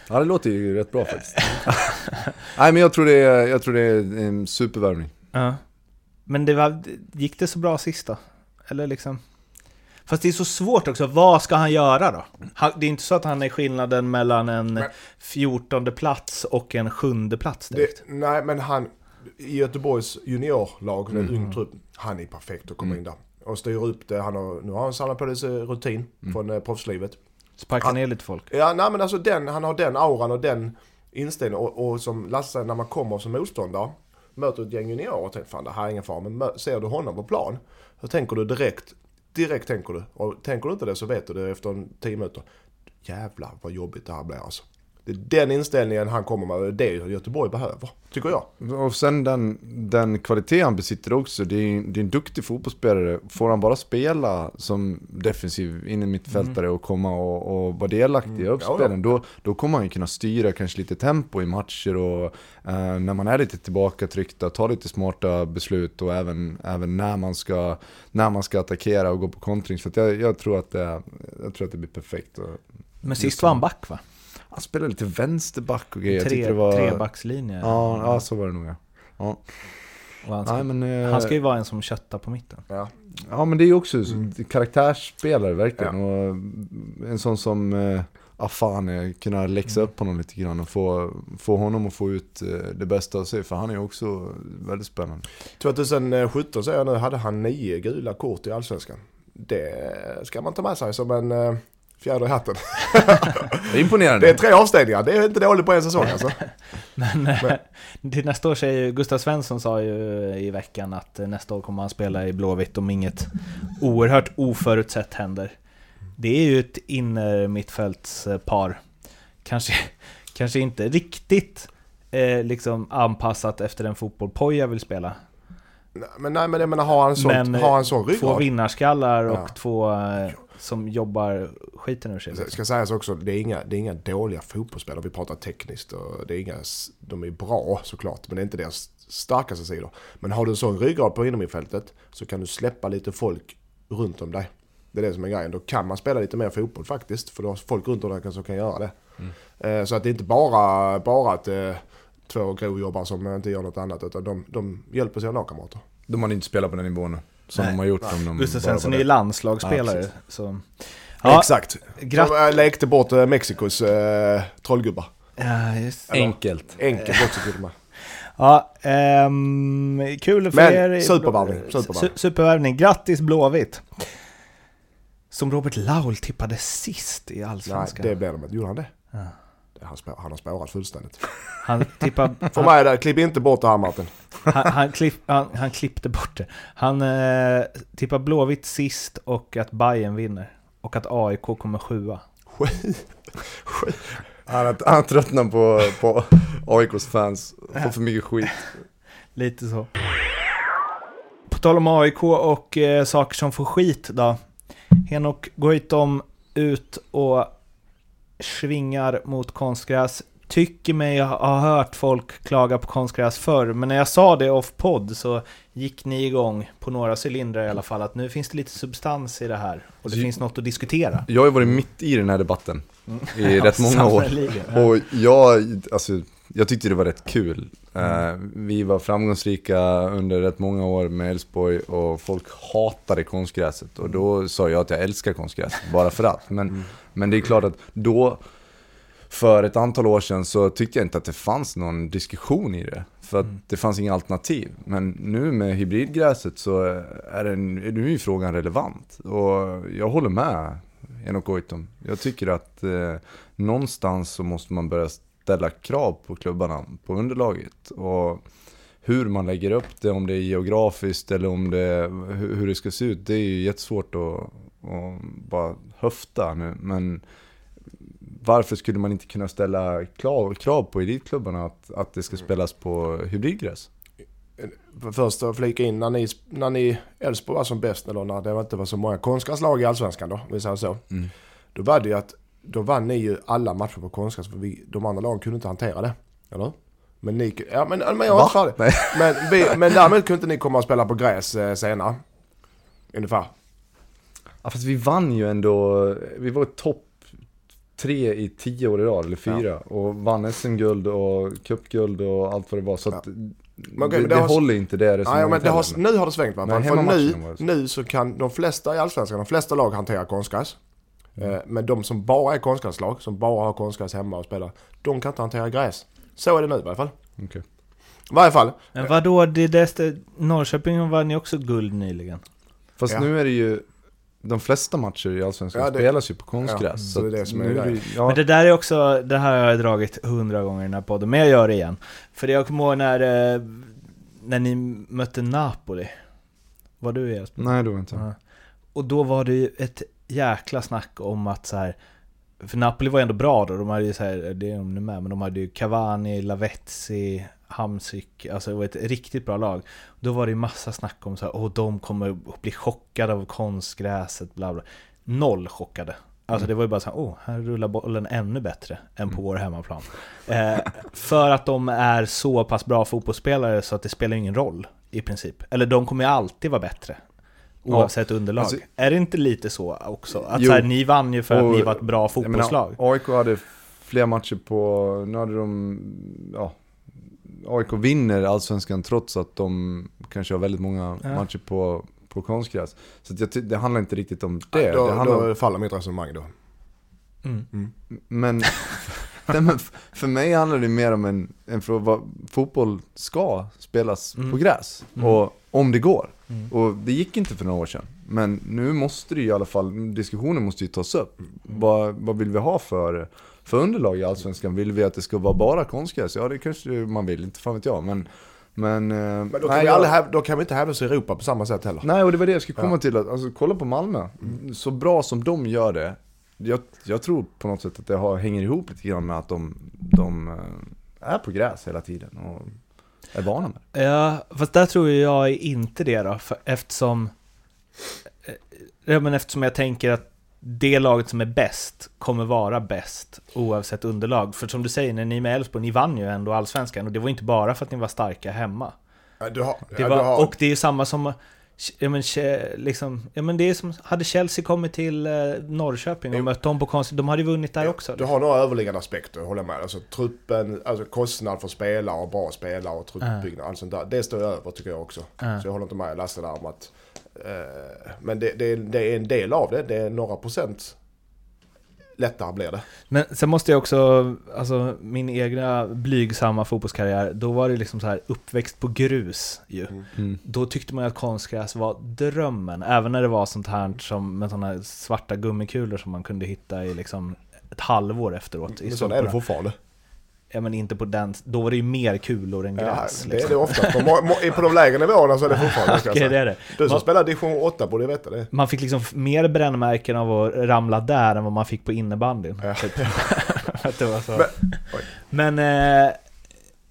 C: Ja, det låter ju rätt bra faktiskt. (laughs) Nej, men jag tror det är, jag tror det är en supervärvning.
A: Ja. Men det var, gick det så bra sist då? Eller liksom... Fast det är så svårt också, vad ska han göra då? Han, det är inte så att han är skillnaden mellan en 14 plats och en sjunde plats direkt.
B: Det, nej, men han i Göteborgs juniorlag,
A: Mm.
B: mm. ung trupp, han är perfekt att komma in där. Och styr upp det. Han har, nu har han samlat på sig rutin
A: Mm.
B: från eh, proffslivet.
A: Sparka
B: Han-
A: ner lite folk.
B: Ja, nej men alltså den, han har den auran och den inställningen. Och, och som Lasse, när man kommer som motståndare, möter ett gäng juniorer och tänker fan det här är ingen fara. Men ser du honom på plan, så tänker du direkt, direkt tänker du. Och tänker du inte det så vet du det efter en tio minuter. Jävlar vad jobbigt det här blir alltså. Det är den inställningen han kommer med, det är det Göteborg behöver, tycker jag.
C: Och sen den, den kvalitet han besitter också, det är, det är en duktig fotbollsspelare. Får han bara spela som defensiv in i mittfältare och komma och, och vara delaktig i
B: Mm.
C: uppspelen, då, då kommer han ju kunna styra kanske lite tempo i matcher och eh, när man är lite tillbakatryckta, ta lite smarta beslut och även, även när, man ska, när man ska attackera och gå på kontring. Så att jag, jag, tror att det, jag tror att det blir perfekt. Och,
A: Men sist var han back va?
C: Han spelade lite vänsterback och grejer. Jag
A: Tre,
C: det var...
A: Trebackslinje.
C: Ja, ja, så var det nog ja. ja.
A: Han, ska,
C: Nej, men, eh,
A: han ska ju vara en som köttar på mitten.
B: Ja.
C: Ja men det är ju också
B: Mm.
C: karaktärsspelare verkligen. Och en sån som eh, Afane, kunna läxa
B: Mm.
C: upp honom lite grann och få, få honom att få ut eh, det bästa av sig. För han är ju också väldigt spännande.
B: 2017 säger jag nu, hade han nio gula kort i Allsvenskan. Det ska man ta med sig som en eh, fjäder i hatten. (laughs)
C: Det är imponerande.
B: Det är tre avstängningar, det är inte dåligt på en säsong alltså. (laughs)
A: Men eh, till nästa år säger ju, Gustav Svensson sa ju i veckan att eh, nästa år kommer han spela i Blåvitt om inget oerhört oförutsett händer. Det är ju ett innermittfältspar. Kanske, kanske inte riktigt eh, liksom anpassat efter den fotboll Poja vill spela.
B: Men nej men jag menar, har han sånt,
A: Men, eh,
B: har han sån
A: Två
B: ryggrad?
A: vinnarskallar och
B: Ja.
A: två eh, som jobbar skiten ur sig.
B: Det ska sägas också, det är, inga, det är inga dåliga fotbollsspelare. Vi pratar tekniskt och det är inga, de är bra såklart. Men det är inte deras starkaste sidor. Men har du en sån ryggrad på innermittfältet så kan du släppa lite folk runt om dig. Det är det som är grejen. Då kan man spela lite mer fotboll faktiskt. För då har folk runt om dig som kan göra det. Eh, Så att det är inte bara, bara att eh, två grovjobbar som inte gör något annat. Utan de, de hjälper sina lagkamrater.
C: De hade inte spelat på den nivån nu. Som
A: Nej.
C: de har gjort om de
A: Gustav Svensson är ju landslagsspelare.
C: Ja,
A: så. Ja,
B: Exakt.
A: Gratt-
B: Som eh, lekte bort eh, Mexikos eh, trollgubbar.
A: ja, just.
C: Enkelt.
B: Enkelt också till och med.
A: Ja, ehm, kul för
B: Men,
A: er.
B: supervärvning,
A: Su-
B: supervärvning.
A: supervärvning. Grattis Blåvitt! Som Robert Laul tippade sist i
B: Nej,
A: Allsvenskan.
B: det blev de inte. Gjorde han det?
A: Ja.
B: Han, spå, han har spårat fullständigt.
A: Han, tippade, (laughs)
B: För mig är det, klipp inte bort det här Martin.
A: han, han, klipp, han, han klippte bort det. Han eh, tippade Blåvitt sist och att Bayern vinner. Och att AIK kommer sjua. (laughs)
C: Han, har- han tröttnar på, på AIKs fans. Får för mycket skit. (laughs)
A: Lite så. På tal om AIK och eh, saker som får skit då. Henok Goitom ut och svingar mot konstgräs. Tycker mig ha hört folk klaga på konstgräs förr, men när jag sa det off-podd så gick ni igång på några cylindrar i alla fall, att nu finns det lite substans i det här och det
C: Så-
A: finns något att diskutera.
C: Jag har ju varit mitt i den här debatten i (laughs)
A: Ja,
C: rätt många år. Och jag, alltså, jag tyckte det var rätt kul. Eh, vi var framgångsrika under rätt många år med Elfsborg och folk hatade konstgräset. Och då sa jag att jag älskar konstgräset, (laughs) bara för att. Men, men det är klart att då, för ett antal år sedan, så tyckte jag inte att det fanns någon diskussion i det. För att det fanns inga alternativ. Men nu med hybridgräset så är, den, nu är ju frågan relevant. Och jag håller med Enok Goitom. Jag tycker att eh, någonstans så måste man börja ställa krav på klubbarna, på underlaget. Och hur man lägger upp det, om det är geografiskt eller om det, hur, det ska se ut, det är ju jättesvårt att, att bara höfta nu. Men varför skulle man inte kunna ställa krav, på elitklubbarna att, att det ska spelas på hybridgräs?
B: För Först att flika in, när ni, när ni Elfsborg var som bäst, eller när det inte var så många konstgräslag i Allsvenskan då, vi säger så.
C: Mm.
B: Då var det ju att, då vann ni ju alla matcher på konstgräs, för vi, de andra lagen kunde inte hantera det. Eller? Men ni, ja men, men jag är
C: Va?
B: inte färdig.
C: Nej.
B: Men, vi, men därmed kunde inte ni komma och spela på gräs eh, senare. Ungefär.
C: Ja, fast vi vann ju ändå, vi var topp tre i tio år i rad, eller fyra. Och vann SM-guld och cupguld och allt vad det var. Så att
B: Men okej,
C: det,
B: men
C: det,
B: det har-
C: håller inte det
B: Nej,
C: resonemanget
B: men det har, nu har det svängt va?
C: Men
B: För nu,
C: var
B: nu så kan de flesta i Allsvenskan, de flesta lag hantera konstgräs. Eh, Men de som bara är konstgräslag, som bara har konstgräs hemma och spelar, de kan inte hantera gräs. Så är det nu i varje fall.
C: Okej.
B: I varje fall.
A: Men vadå, det där, Norrköping vann ju också guld nyligen.
C: Fast
B: Ja.
C: nu är det ju, de flesta matcher i Allsvenskan
B: Ja, det-
C: spelas ju på konstgräs.
B: Ja,
C: så
B: det är det som är
C: ju- ja,
A: Men det där är också, det här har jag dragit hundra gånger i den här podden, men jag gör det igen. För jag kommer ihåg när, eh, när ni mötte Napoli. Var du Jesper?
C: Nej, det var inte.
A: Ja. Och då var det ju ett jäkla snack om att så här. För Napoli var ju ändå bra då, de hade ju så här, det är de nu med, men de hade ju Cavani, Lavezzi, Hamsik, alltså det var ett riktigt bra lag. Då var det ju massa snack om så här, åh de kommer att bli chockade av konstgräset, bla bla. Noll chockade. Alltså det var ju bara så här, åh, här rullar bollen ännu bättre än på vår hemmaplan. Eh, för att de är så pass bra fotbollsspelare så att det spelar ingen roll i princip. Eller de kommer ju alltid vara bättre. Oavsett underlag.
C: alltså-
A: är det inte lite så också? Att
C: Jo.
A: så här, ni vann ju för
C: Och-
A: att ni var ett bra
C: Jag menar,
A: fotbollslag.
C: AIK hade fler matcher på, nu hade de, ja, AIK vinner Allsvenskan trots att de kanske har väldigt många
A: Ja.
C: matcher på, på konstgräs. Så att jag, det handlar inte riktigt om det.
B: då,
C: det handlar,
B: då faller mitt resonemang då.
A: Mm.
C: Men, (laughs) nej, men för mig handlar det mer om en, en fråga, vad, fotboll ska spelas
A: Mm.
C: på gräs.
A: Mm.
C: Och om det går.
A: Mm.
C: Och det gick inte för några år sedan. Men nu måste det ju i alla fall, diskussionen måste ju tas upp. Vad, vad vill vi ha för, för underlag i Allsvenskan? Vill vi att det ska vara bara konstgräs? Ja det kanske man vill, inte fan vet jag. Men, men, eh,
B: Men då kan,
C: nej,
B: vi aldrig då kan vi inte hävda oss i Europa på samma sätt heller.
C: Nej, och det var det jag skulle komma
B: Ja.
C: till. Att, alltså, kolla på Malmö. Så bra som de gör det. Jag, jag tror på något sätt att det har, hänger ihop lite grann med att de, de eh, är på gräs hela tiden och är vana med det.
A: Ja, fast där tror jag inte det då, för eftersom... eh, Ja, men eftersom jag tänker att det laget som är bäst kommer vara bäst oavsett underlag. För som du säger, när ni med Elfsborg, ni vann ju ändå Allsvenskan och det var inte bara för att ni var starka hemma.
B: Ja, Du har,
A: Det
B: ja,
A: var,
B: du har,
A: Och det är ju samma som, ja men, liksom, ja men det är som, hade Chelsea kommit till eh, Norrköping och
B: Jo.
A: mött dem på konst, de hade vunnit där också.
B: du har några överliggande aspekter, håller jag med. Alltså truppen, alltså kostnad för spelare och bra spelare och truppbyggnad, allt sånt där. Det står ju över tycker jag också.
A: Ja.
B: Så jag håller inte med Lasse där om att... Eh, men det, det, det är en del av det, det är några procent lättare blir det.
A: Men sen måste jag också, alltså min egna blygsamma fotbollskarriär, då var det liksom så här uppväxt på grus ju.
C: Mm.
A: Då tyckte man att konstgräs var drömmen, även när det var sånt här som med såna här svarta gummikulor som man kunde hitta i liksom ett halvår efteråt. I
B: Men så är det fortfarande.
A: Ja men inte på den, då var det ju mer kulor än
B: Ja,
A: gräs.
B: det är
A: liksom.
B: det ofta. På, (laughs) på de lägre nivåerna så är det fortfarande. (laughs) säga.
A: det är det.
B: Du som
A: Man-
B: spelar division 8 borde veta det.
A: Man fick liksom mer brännmärken av att ramla där än vad man fick på innebandyn.
B: Ja.
A: Typ. (laughs) Att det var så.
B: Men-.
A: Men, eh,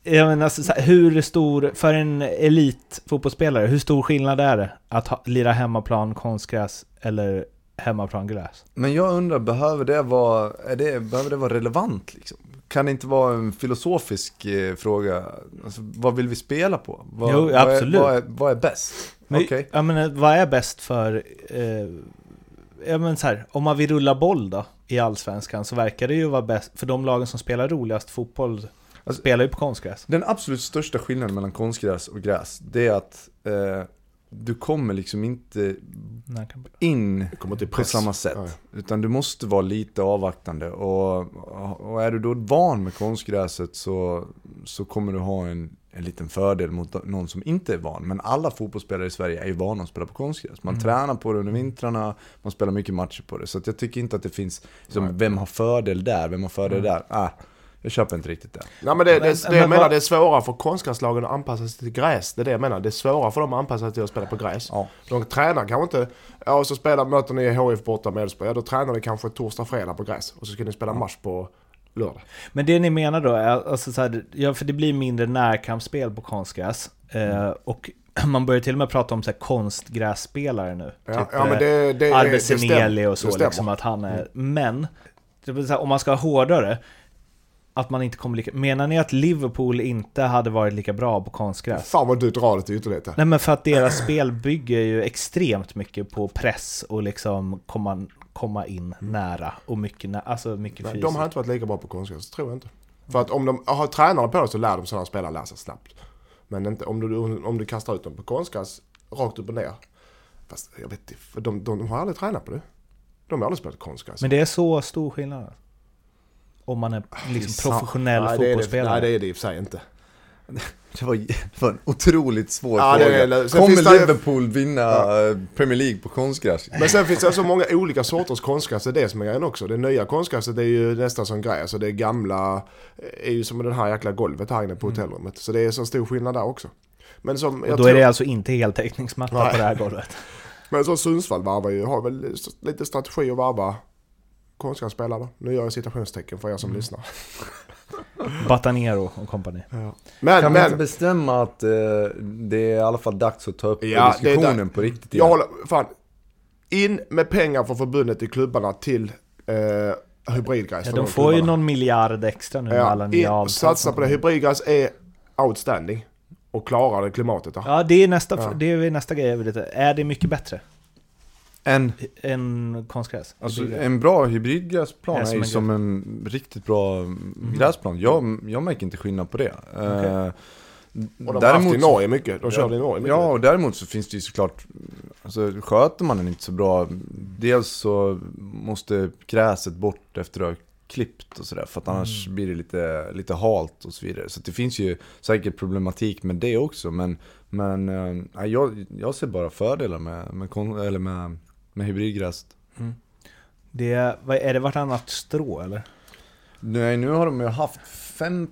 A: jag menar, så hur stor, för en elitfotbollsspelare, hur stor skillnad är det att ha, lira hemmaplan konstgräs eller hemmaplan gräs?
C: Men jag undrar, behöver det vara, är det, behöver det vara relevant liksom? Kan det inte vara en filosofisk eh, fråga? Alltså, vad vill vi spela på? Vad,
A: Jo,
C: vad är-. Vad är, vad är bäst?
A: Men,
C: Okej.
A: Jag menar, vad är bäst för... Eh, ja, men så här, om man vill rulla boll då, i Allsvenskan, så verkar det ju vara bäst, för de lagen som spelar roligast fotboll
C: Alltså-
A: spelar ju på konstgräs.
C: Den absolut största skillnaden mellan konstgräs och gräs, det är att eh, du kommer liksom inte in på samma sätt.
B: Nej.
C: Utan du måste vara lite avvaktande. Och, och är du då van med konstgräset så, så kommer du ha en, en liten fördel mot någon som inte är van. Men alla fotbollsspelare i Sverige är ju vana att spela på konstgräs. Man
A: Mm.
C: tränar på det under vintrarna, man spelar mycket matcher på det. Så att jag tycker inte att det finns, liksom, vem har fördel där, vem har fördel
A: Mm.
C: där? Ah, jag köper inte riktigt det.
B: Nej men det, det,
A: Men-
B: det,
A: men
B: jag menar
A: vad-
B: det är svårare för konstgräslagen att anpassa sig till gräs. Det är det jag menar. Det är svårare för dem att anpassa sig till att spela på gräs.
C: Ja.
B: De tränar kanske inte, ja och så spelar, möter ni HIF borta med Elfsborg, ja då tränar ni kanske torsdag, fredag på gräs. Och så ska ni spela match på lördag.
A: Men det ni menar då är, alltså så här, ja, för det blir mindre närkampsspel på konstgräs. Eh, och (clears throat) man börjar till och med prata om så här konstgrässpelare nu.
B: Ja,
A: typ,
B: ja men
A: eh,
B: det, det, det stämmer.
A: Seneli och
B: Det
A: så liksom, att han är... Men, det vill säga, om man ska ha hårdare, att man inte kommer lika... Menar ni att Liverpool inte hade varit lika bra på konstgräs?
B: Fan vad du drar det till ytterlighet här.
A: Nej men för att deras spel bygger ju extremt mycket på press och liksom komma, komma in nära och mycket, nä- alltså mycket
B: Nej,
A: fysiskt.
B: de har inte varit lika bra på konstgräs, tror jag inte. För att om de har tränare på det så lär de sådana spelare sig snabbt. Men inte, om, du, om du kastar ut dem på konstgräs rakt upp och ner. Fast jag vet inte, de, de, de har aldrig tränat på det. De har aldrig spelat konstgräs.
A: Men det är så stor skillnad? Om man är liksom
C: sa-
A: professionell
B: nej, det det,
A: fotbollsspelare?
B: nej, det är det i och för sig inte. (laughs)
C: Det var, det var en otroligt svår
B: Ja, det
C: fråga.
B: sen
C: Kommer
B: finns det-
C: Liverpool vinna eh, Premier League på konstgräs?
B: Men sen finns det så många olika sorters konstgräs, det är det som är grejen också. Det nya konstgräset det är ju nästan som gräs och det gamla är ju som det här jäkla golvet här inne på hotellrummet. Så det är så stor skillnad där också. Men som,
A: Och då
B: tror,
A: är det alltså inte heltäckningsmatta på det här golvet? (laughs)
B: men som Sundsvall varvar ju, har väl lite strategi att varva konstgrässpelare då. Nu gör jag citationstecken för er som lyssnar. (laughs)
A: Batanero och kompani.
B: Men,
C: Kan vi inte
B: men,
C: bestämma att eh, det är i alla fall dags att ta upp
B: Ja,
C: diskussionen på riktigt
B: jag
C: igen?
B: håller, fan. In med pengar från förbundet i klubbarna till eh, hybridgräs.
A: Ja, de
B: de
A: får ju
B: klubbarna.
A: någon miljard extra nu med alla
B: Ja,
A: nya avtal.
B: satsa på det. Hybridgräs är outstanding. Och klarar det klimatet. Då.
A: Ja, det är nästa,
B: Ja.
A: det är nästa grej jag vill veta. Är det mycket bättre
C: En,
A: än konstgräs?
C: alltså, en bra hybridgräsplan
A: Är
C: är,
A: som
C: ju
A: en
C: som en riktigt bra mm. gräsplan. Jag, jag märker inte skillnad på det. Eh,
B: Och de har haft i Norge mycket. De körde i Norge mycket.
C: Ja, och däremot så finns det ju såklart, alltså sköter man den inte så bra, dels så måste gräset bort efter att ha klippt och sådär, för att annars blir det lite, lite halt och så vidare. Så det finns ju säkert problematik med det också, men, men nej, jag, jag ser bara fördelar med, med, kon- eller med, med hybridgräs.
A: Det är, vad, är det vartannat strå eller?
C: Nej, nu har de ju haft 5%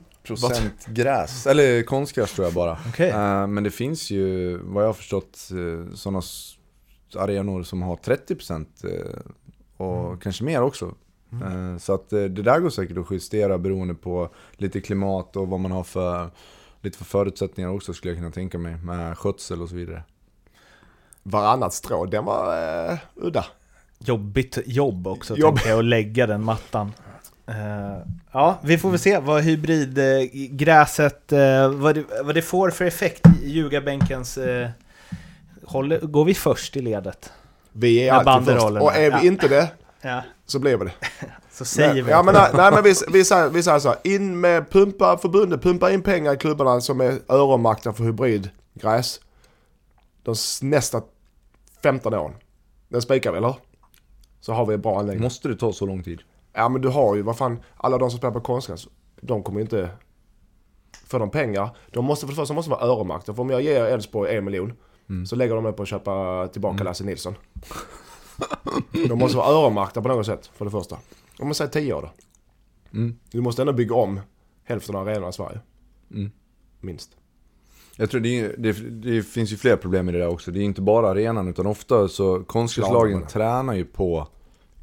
C: gräs, eller konstgräs tror jag bara.
A: Okej.
C: Eh, men det finns ju, vad jag har förstått, uh, sådana arenor som har 30% eh, och
A: Mm.
C: kanske mer också. Eh, så att eh, det där går säkert att justera beroende på lite klimat och vad man har för, lite för förutsättningar också skulle jag kunna tänka mig. Med skötsel och så vidare.
B: Varannat strå, den var eh, udda.
A: Jobbigt jobb också,
B: Jobb.
A: tänker jag, att lägga den mattan. Eh, ja, vi får väl se vad hybridgräset, uh, vad, det, vad det får för effekt i ljugarbänkens... Uh, håller, går vi först i ledet?
B: Vi är
A: Med
B: alltid först. Och är vi
A: Ja.
B: inte det, (laughs)
A: Ja,
B: så blir vi det. (laughs)
A: så säger
B: nej,
A: vi
B: ja, men, nej, nej, men vi, vi, säger, vi säger så här, in med pumpa förbundet, pumpa in pengar i klubbarna som är öronmärkta för hybridgräs. De nästa 15 åren. Den spikar vi, eller? Så har vi en bra anläggning.
C: Måste det ta så lång tid?
B: Ja men du har ju, vad fan, alla de som spelar på konstgräs, de kommer ju inte få de pengar. De måste för det första måste vara öronmärkta. För om jag ger Elfsborg en miljon så lägger de det på att köpa tillbaka Lasse Nilsson. de måste vara öronmärkta på något sätt, för det första. Om man säger 10 år då.
C: Mm.
B: Du måste ändå bygga om hälften av arenorna i Sverige.
C: Mm.
B: Minst.
C: Jag tror det, är- det, det finns ju fler problem med det där också. Det är inte bara arenan utan ofta så konstgräslagen tränar ju på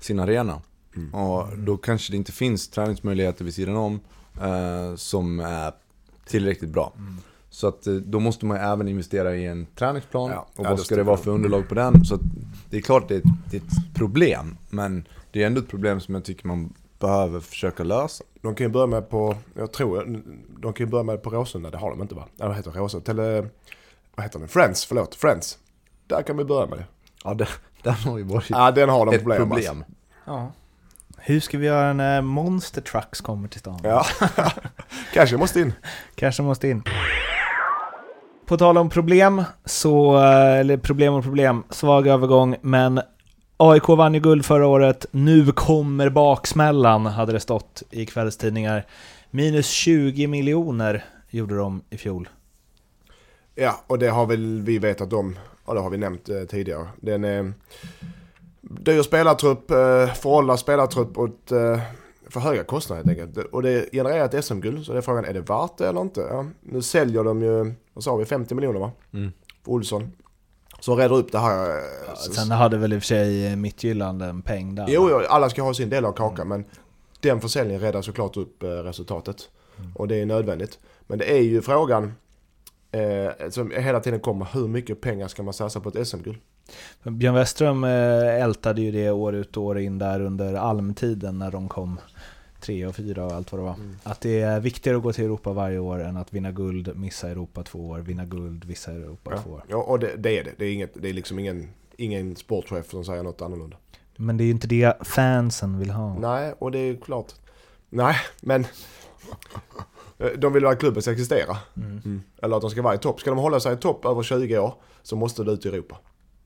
C: sin arena.
B: Mm.
C: Och då kanske det inte finns träningsmöjligheter vid sidan om eh, som är tillräckligt bra.
B: Mm.
C: Så att eh, då måste man ju även investera i en träningsplan.
B: Ja,
C: och vad ska det vara för underlag på den? Så att det är klart det är, ett, det är ett problem. Men det är ändå ett problem som jag tycker man behöver försöka lösa.
B: De kan ju börja med på, jag tror, de kan ju börja med på Råsunda, det har de inte va? Nej, vad heter Råsunda? Tele, vad heter den? Friends, förlåt, Friends. Där kan vi börja med det.
C: Ja, det, (laughs) den har ju varit
B: Ja, den har de
C: ett
B: problem,
C: problem.
B: Alltså.
A: Ja. Hur ska vi göra när Monster Trucks kommer till stan?
B: Ja, (laughs) kanske måste in.
A: Kanske måste in. På tal om problem, så, eh, eller problem och problem, svag övergång, men AIK vann ju guld förra året, nu kommer baksmällan, hade det stått i kvällstidningar. Minus 20 miljoner gjorde de i fjol.
B: Ja, och det har väl vi vetat om, och det har vi nämnt eh, tidigare. Den är dyr spelartrupp, eh, föråldrad spelartrupp och ett, eh, för höga kostnader helt enkelt. Och det genererar ett SM-guld, så det är frågan, är det värt det eller inte? Ja, nu säljer de ju, vad sa vi, 50 miljoner va?
C: Mm.
B: För Olsson. Så redar upp det här. eh,
A: Ja, sen hade väl i och för sig Midtjylland en peng där.
B: Jo, jo, alla ska ha sin del av kakan men den försäljningen räddar såklart upp eh, resultatet. Och det är nödvändigt. Men det är ju frågan eh, som hela tiden kommer, hur mycket pengar ska man satsa på ett SM-guld?
A: Björn Westström eh, ältade ju det år ut och år in där under almtiden när de kom tre och fyra och allt vad det var.
B: Mm.
A: Att det är viktigare att gå till Europa varje år än att vinna guld, missa Europa två år, vinna guld, missa Europa
B: Ja,
A: två år.
B: ja och det, det är det. Det är, inget, det är liksom ingen, ingen sportchef som säger något annorlunda.
A: Men det är ju inte det fansen vill ha.
B: Nej, och det är ju klart. Nej, men (laughs) de vill att klubben ska existera.
A: Mm.
B: Eller att de ska vara i topp. Ska de hålla sig i topp över 20 år så måste det ut i Europa.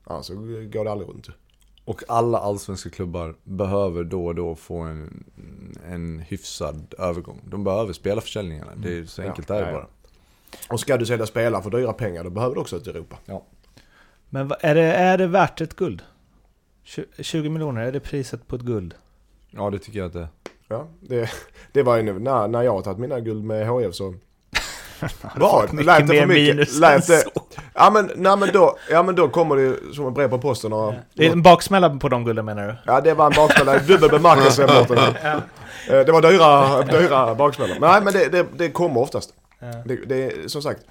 B: Annars så går det aldrig runt.
C: Och alla allsvenska klubbar behöver då och då få en, en hyfsad övergång. De behöver spela försäljningarna. Det är så enkelt
B: Ja,
C: är det
B: ja, ja.
C: bara.
B: Och ska du sälja spelare för dyra pengar då behöver du också i Europa.
A: Men vad- är det, är det värt ett guld? Tju- 20 miljoner, är det priset på ett guld?
C: Ja, det tycker jag att det är.
B: Ja, det, (laughs) det var ju nu när, när jag har tagit mina guld med HF så... Vad? Lät det för mycket? Lät det, ja, men, nej, men då, ja men då kommer det ju som ett brev på posten och...
A: Det är en baksmälla på de gulden menar du?
B: Ja det var en baksmälla i (laughs) dubbel bemärkelse.
A: Ja.
B: Eh, Det var dyra, dyra baksmällor. Nej men det, det, det kommer oftast.
A: Ja.
B: Det, det är som sagt,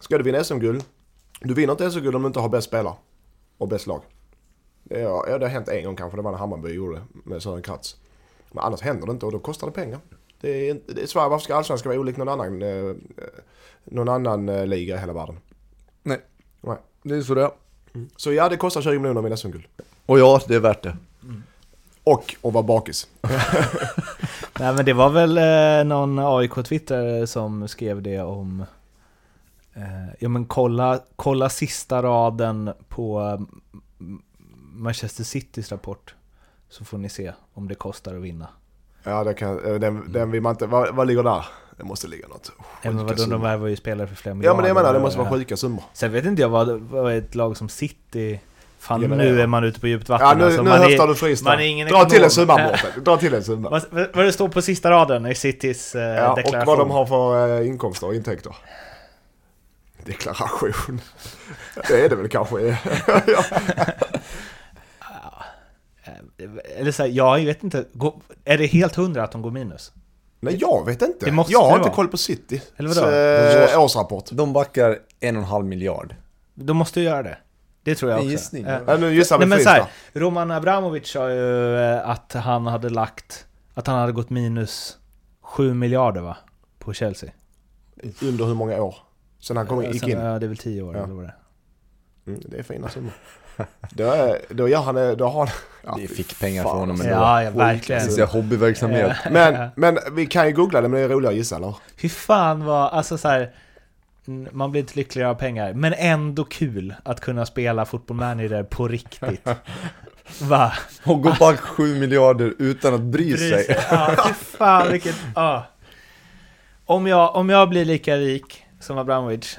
B: ska du vinna SM-guld, du vinner inte SM-guld om du inte har bäst spelare och bäst lag. Ja, det har hänt en gång kanske, det var när Hammarby gjorde det med Sören Kratz. Men annars händer det inte och då kostar det pengar. Det är, det är Sverige, varför ska allsvenskan vara olik någon annan, eh, någon annan eh, liga i hela världen?
C: Nej.
B: Nej.
C: Det är så det är.
B: Så ja, det kostar 20 miljoner med SM-guld.
C: Och ja, det är värt det.
B: Och att vara bakis. (laughs)
A: Nej men det var väl eh, någon AIK-twittrare som skrev det om... Eh, ja men kolla, kolla sista raden på eh, Manchester Citys rapport. Så får ni se om det kostar att vinna.
B: Ja, det kan, eh, den, den vill man inte, vad, vad ligger där? Det måste ligga något
A: Ja, men vadå, de
B: summor.
A: värvar ju spelare för flera
B: Ja
A: miljarder.
B: men det jag menar, det måste vara
A: Ja.
B: sjuka summor.
A: Sen vet inte jag vad, vad ett lag som City... Fan
B: Genererar.
A: nu är man ute på djupt vatten.
B: Ja nu,
A: alltså,
B: nu
A: man
B: höftar
A: är,
B: du friskt
A: man är
B: där.
A: ingen
B: Dra till en
A: ekonom.
B: summa Mårten, (laughs) dra till en summa.
A: vad, vad det står på sista raden i Citys eh,
B: Ja, och
A: deklaration.
B: vad de har för eh, inkomster och intäkter. Deklaration. (laughs) Det är det väl kanske. (laughs)
A: Eller så här, jag vet inte. Är det helt hundra att de går minus?
B: Nej jag vet inte.
A: Det måste
B: jag har
A: det
B: inte
A: vara.
B: koll på City.
A: Eller vadå?
B: Så, eh, årsrapport.
C: De backar en och en halv miljard.
A: De måste ju göra det. Det tror jag också.
C: gissning.
A: Eh,
B: Ja, nu gissar vi
A: Nej men så här. Roman Abramovic sa ju eh, att han hade lagt... Att han hade gått minus 7 miljarder va? På Chelsea.
B: Under hur många år? Sen han kom,
A: Eh,
B: gick
A: sen-
B: in.
A: Ja, det är väl 10 år
B: Ja.
A: eller vad det är.
B: Mm, det är fina summor. Då, är, då gör han det, då har han... Ja,
C: Det är
B: fy
C: fickpengar
B: fan,
C: för honom ändå.
A: Ja, ja
C: Det
A: verkligen.
C: är hobbyverksamhet.
B: Men, men vi kan ju googla det, men det är roligare att gissa eller?
A: Hur fan var... Alltså så här, Man blir inte lyckligare av pengar, men ändå kul att kunna spela Football Manager på riktigt. Va?
C: Och gå back 7 miljarder utan att bry sig.
A: Ja, fy fan vilket... Ja. Om, jag, om jag blir lika rik som Abramovic,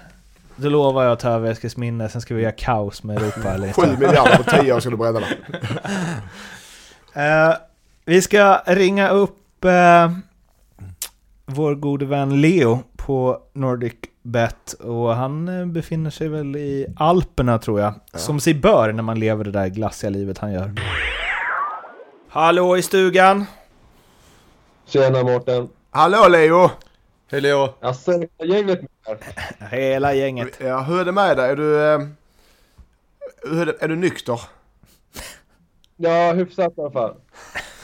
A: då lovar jag att ta över Eskilsminne, sen ska vi göra kaos med Europa (laughs) eller
B: Sju miljarder på tio år ska du bränna där. (laughs)
A: Eh, Vi ska ringa upp eh, vår gode vän Leo på Nordic Bet och han eh, befinner sig väl i Alperna tror jag. Som sig bör när man lever det där glassiga livet han gör. Hallå i stugan!
D: Tjena Mårten!
B: Hallå Leo!
C: Hej Leo!
D: Jaså, är gänget med?
A: Hela gänget.
B: Ja, hur är det med dig? Är du... eh, är, det, är du nykter?
D: Ja, hyfsat i alla fall.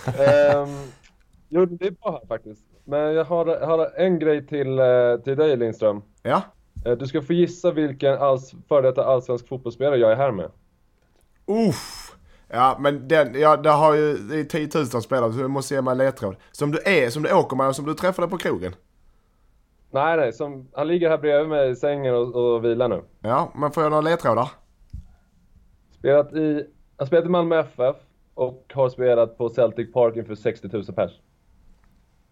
D: um, (laughs) jo, det är bra här faktiskt. Men jag har, har en grej till, eh, till dig Lindström.
B: Ja?
D: Eh, du ska få gissa vilken alls, före detta allsvensk fotbollsspelare jag är här med.
B: Uff. Ja, men den, ja, det har ju, det är tiotusentals spelare så du måste ge mig en ledtråd. Som du är, som du åker med och som du träffade på krogen.
D: Nej, nej, som, han ligger här bredvid mig i sängen och, och vilar nu.
B: Ja, men får jag några ledtrådar?
D: Spelat i, han har spelat i Malmö FF och har spelat på Celtic Park inför 60 000 pers.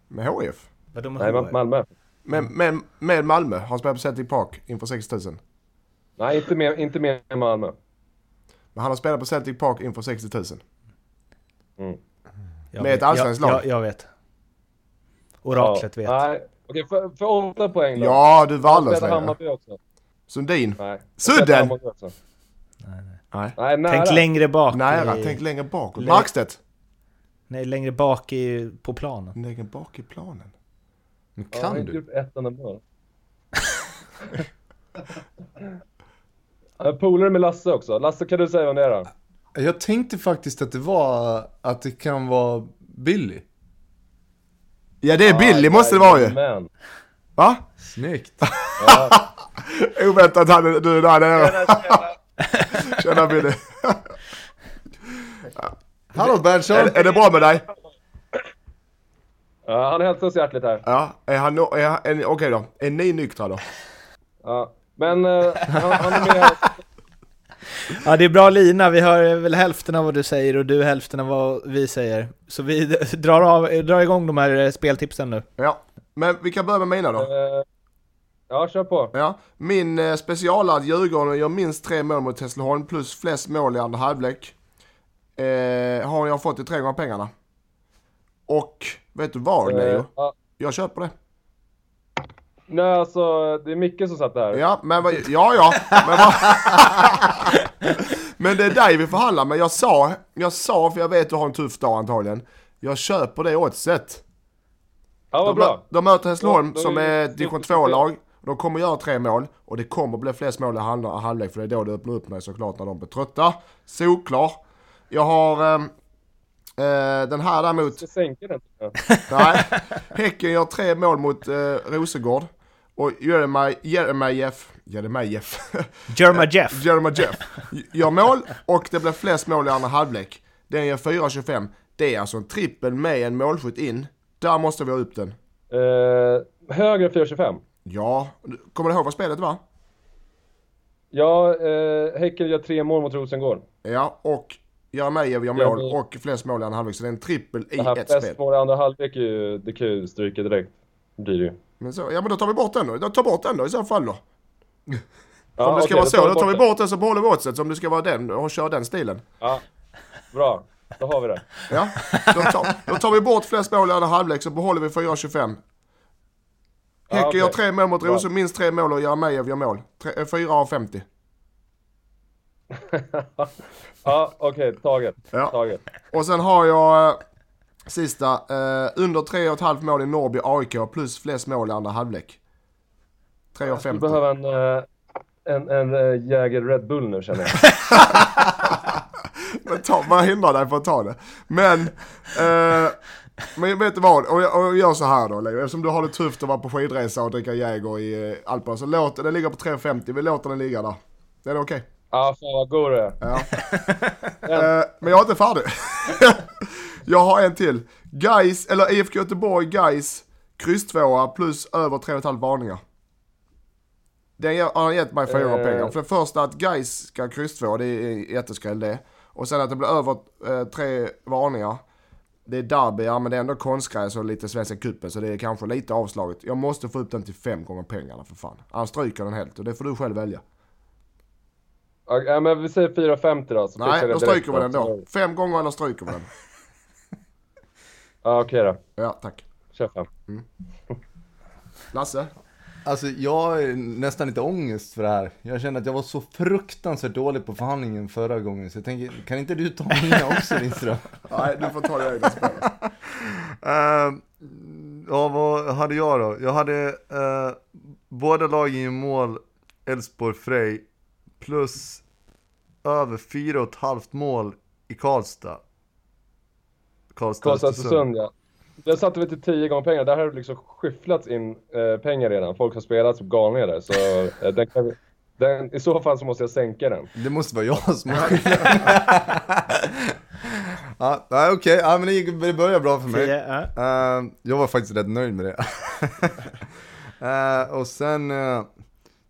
B: Med HF?
A: Vadå med
D: Nej, Malmö.
B: Med, med, med Malmö? Har han spelat på Celtic Park inför 60 000?
D: Nej, inte med, inte med Malmö.
B: Men han har spelat på Celtic Park inför 60 000.
D: Mm.
B: Med
A: vet.
B: ett allsvenskt
A: jag,
B: lag.
A: Jag, jag vet. Oraklet vet.
D: Nej, okej, för, för åtta poäng då.
B: Ja, du
D: spelade
B: längre.
D: Hammarby också.
B: Sundin?
D: Nej. Jag
B: Sudden!
D: också.
B: Nej.
D: Nej, nära.
A: Tänk längre bak.
B: Nära,
A: i,
B: tänk längre bakåt.
A: Lä-
B: Markstedt?
A: Nej, längre bak i, på planen.
B: Längre bak i planen.
C: Men
D: Ja, har
C: kan du?
D: gjort ett enda mål. Jag polare med Lasse också. Lasse, kan du säga vem det är då?
C: Jag tänkte faktiskt att det var, att det kan vara Billy.
B: Ja, det är Billy måste det vara ju. Va?
C: Snyggt! (laughs)
D: Ja.
B: Oväntat, han, du är där nere. (laughs) Tjena Billy. (laughs)
C: Hallå Berntsson!
B: Är, är det bra med dig?
D: Ja, han hälsar oss hjärtligt här.
B: Ja, är han, är han, okej då. Är ni nyktra då?
D: Ja. Men eh, han, han är med
A: Ja, det är bra lina. Vi hör väl hälften av vad du säger och du hälften av vad vi säger. Så vi (laughs) drar, av, drar igång de här eh, speltipsen nu.
B: Ja. Men vi kan börja med mina då.
D: Eh, Ja, kör på.
B: Ja. Min eh, specialad Djurgården gör minst tre mål mot Hässleholm plus flest mål i andra halvlek. Eh, har jag fått i tre gånger pengarna. Och vet du vad
D: Eh,
B: Leo?
D: ja.
B: Jag köper det.
D: Nej, alltså det är Micke som satt där.
B: Ja, men vad, ja, ja. Men, vad, men det är dig vi förhandlar med. Jag sa, jag sa, för jag vet du har en tuff dag antagligen. Jag köper det oddset.
D: Ja, vad
B: De,
D: bra.
B: de möter Hässleholm
D: då
B: som
D: är
B: division 2-lag. De kommer göra tre mål och det kommer bli flest mål i halv- halvlek för det är då det öppnar upp mig såklart när de blir trötta. Solklar. Jag har ehm, eh, den här däremot.
D: Jag sänker den. Ja.
B: Nej. Häcken gör tre mål mot eh, Rosengård. Och Jeremaj- Jeremejeff, Jeremejeff,
A: Jerma Jeff. (laughs)
B: Jeremejeff gör mål och det blir flest mål i andra halvlek. Den ger 4,25. Det är alltså en trippel med en målskytt in. Där måste vi ha upp den.
D: Eh, högre 4,25.
B: Ja, kommer du ihåg vad spelet var?
D: Ja, eh, Häcken gör tre mål mot Rosengård.
B: Ja, och Jeremejeff gör mål och flest mål i andra halvlek. Så det är en trippel i
D: Det här
B: ett spel.
D: flest mål i andra halvlek är ju, det kan ju stryka direkt. Det blir det ju.
B: Men så, ja men då tar vi bort den då. Då tar bort den då i så fall då.
D: Ja,
B: om det ska
D: okej,
B: vara så, då tar vi
D: den.
B: bort den så behåller vi oddset. Om det ska vara den och köra den stilen.
D: Ja, bra. Då har vi det.
B: Ja, då tar, då tar vi bort flest mål i andra halvlek så behåller vi 4,25.
D: Ja,
B: Häcken
D: okej.
B: gör tre mål mot. Rosengård, minst tre mål och Jeremejeff gör mål. Tre- eh, 4,50. (laughs)
D: Ja, okej, taget.
B: Ja.
D: Taget.
B: Och sen har jag eh, sista, eh, under 3,5 mål i Norrby AIK plus flest mål i andra halvlek.
D: Du
B: 3,50.
D: behöver en, eh, en, en eh, Jäger Red Bull nu känner jag. (laughs)
B: Men ta, vad hindrar dig från att ta det? Men, eh, men vet du vad? Och jag, och jag gör så här då Leo, eftersom du har det tufft att vara på skidresa och dricka Jäger i eh, Alperna. Så låt den ligga på 3,50, vi låter den ligga där. Det är det okej?
D: Ja, fan vad god du är.
B: Ja. Men jag är inte färdig. (laughs) jag har en till. Guys, eller IFK Göteborg, Guys kryss tvåa plus över 3,5 varningar. Den har gett mig fyra
D: Eh.
B: pengar. För det första att Guys ska kryss två, det är jätteskräll det. Och sen att det blir över eh, tre varningar. Det är derby, ja men det är ändå konstgräs och lite Svenska cupen så det är kanske lite avslaget. Jag måste få upp den till fem gånger pengarna för fan. Annars stryker den helt och det får du själv välja.
D: Ja, men vi säger 4,50 då. Så
B: Nej, då stryker vi den då. Fem gånger eller stryker vi den.
D: Ja, okej då.
B: Ja, tack.
D: Kör fem. (laughs)
B: Lasse?
C: Alltså jag har nästan lite ångest för det här. Jag känner att jag var så fruktansvärt dålig på förhandlingen förra gången. Så jag tänker, kan inte du ta mina också Lindström? (laughs)
B: Nej, du får ta det egna spelet.
C: Eh, ja, vad hade jag då? Jag hade uh, båda lagen i mål, Elfsborg Frej, plus över fyra och ett halvt mål i Karlstad. Karlstad, Östersund.
D: Ja. Där satte vi till 10 gånger pengar. Där har det liksom skyfflats in eh, pengar redan. Folk har spelat som galningar där. Så eh, den kan vi, den, i så fall så måste jag sänka den.
C: Det måste vara jag som har (laughs) Ja, okej, ja, men det, gick, det började bra för mig. Eh, jag var faktiskt rätt nöjd med det. (laughs) Eh, och sen, eh,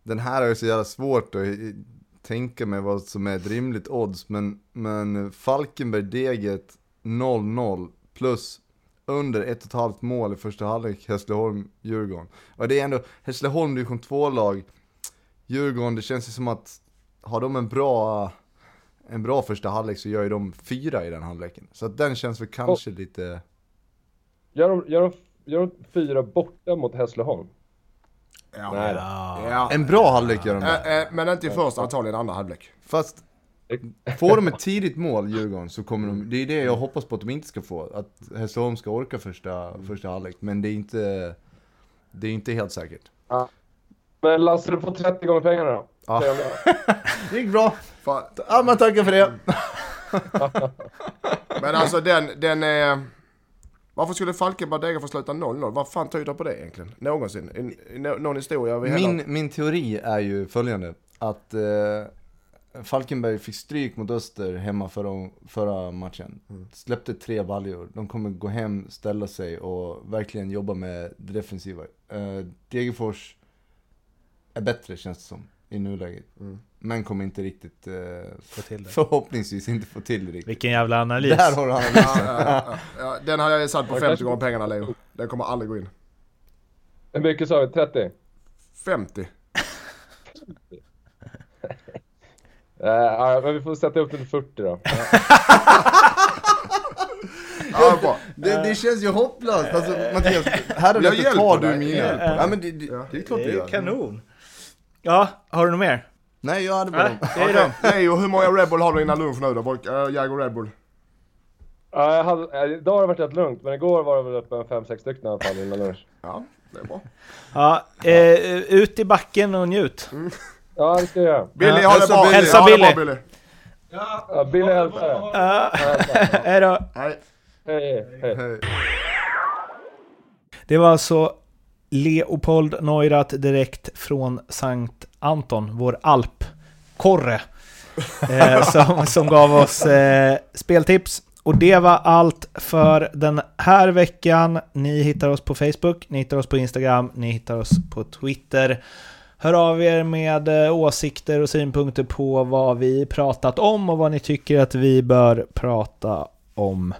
C: den här är ju så jävla svårt att tänka mig vad som är ett rimligt odds, men, men Falkenberg Deget 0-0 plus under ett och ett halvt mål i första halvlek Hässleholm Djurgården. Och det är ändå Hässleholm division 2-lag, Djurgården, det känns ju som att har de en bra en bra första halvlek så gör ju de fyra i den halvleken. Så att den känns väl kanske lite...
D: Gör de, gör, de, gör de fyra borta mot Hässleholm?
B: Ja.
D: Nej.
B: Ja.
C: En bra halvlek gör de det.
B: Eh, eh, men inte i första, antagligen andra halvlek.
C: Fast (laughs) får de ett tidigt mål, Djurgården, så kommer de... Det är det jag hoppas på att de inte ska få. Att Hässleholm ska orka första, första halvlek. Men det är inte... Det är inte helt säkert.
D: Men Lasse, du får 30 gånger pengarna då.
C: Ja. (laughs) Det gick bra.
B: Fan.
C: Ja, man tackar för det. (laughs)
B: Men alltså den, den är... Varför skulle Falkenberg Degerfors få sluta 0-0? Vad fan tyder på det egentligen? Någonsin? I, i, nå- någon historia.
C: Min, min teori är ju följande. Att eh, Falkenberg fick stryk mot Öster hemma förra, förra matchen.
B: Mm.
C: Släppte tre baljor. De kommer gå hem, ställa sig och verkligen jobba med det defensiva. Uh, Degerfors är bättre känns det som i nuläget.
B: Mm.
C: Men kommer inte riktigt, eh,
A: Få till det.
C: förhoppningsvis inte få till det riktigt.
A: Vilken jävla analys.
C: Där har du analysen.
B: ja, ja, ja. Den har jag satt på
D: Man
B: 50
D: kanske-
B: gånger pengarna Leo. Den kommer aldrig gå in.
D: Hur mycket sa vi? 30?
B: 50. (laughs)
D: Uh, ja, men vi får sätta upp den till 40 då.
B: Ja, bra.
C: Det, det känns ju hopplöst. Alltså, Mattias, (laughs) här är
B: Jag
C: det
B: hjälper
C: tar du
B: dig.
C: mina.
A: Ja.
C: Men det, det, det är klart
A: Det är
C: gör.
A: kanon. Ja, har du något mer?
C: Nej, jag hade bara
A: Nej,
C: dem.
A: det är de.
B: Leo, hur många Red Bull har du innan lunch nu då? Folk- äh, Jäger Red Bull.
D: Ja, jag hade, eh, idag har det varit rätt lugnt, men igår var det väl uppe en 5-6 stycken i alla fall innan lunch.
B: Ja, det är bra.
A: Ja, eh, ut i backen och njut.
D: Ja, det ska jag göra.
B: Billy,
A: Ja,
B: ha det
C: hälsa
B: bra.
C: Billy.
A: Hälsa
B: bra,
A: Billy.
B: Billy.
D: Ja, Billy hälsar.
A: Ja, (laughs) hej då.
B: Hej.
D: Hej, hej.
C: Hej.
A: Det var alltså Leopold Neurath direkt från Sankt Anton, vår alpkorre, eh, (laughs) som, som gav oss eh, speltips. Och det var allt för den här veckan. Ni hittar oss på Facebook, ni hittar oss på Instagram, ni hittar oss på Twitter. Hör av er med eh, åsikter och synpunkter på vad vi pratat om och vad ni tycker att vi bör prata om.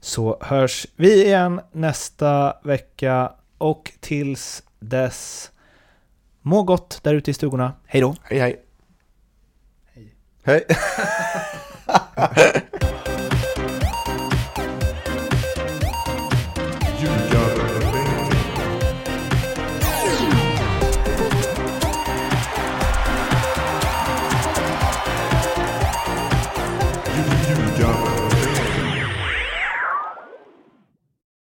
A: Så hörs vi igen nästa vecka och tills dess må gott där ute i stugorna. Hej då!
B: Hej hej.
C: Hej. (laughs)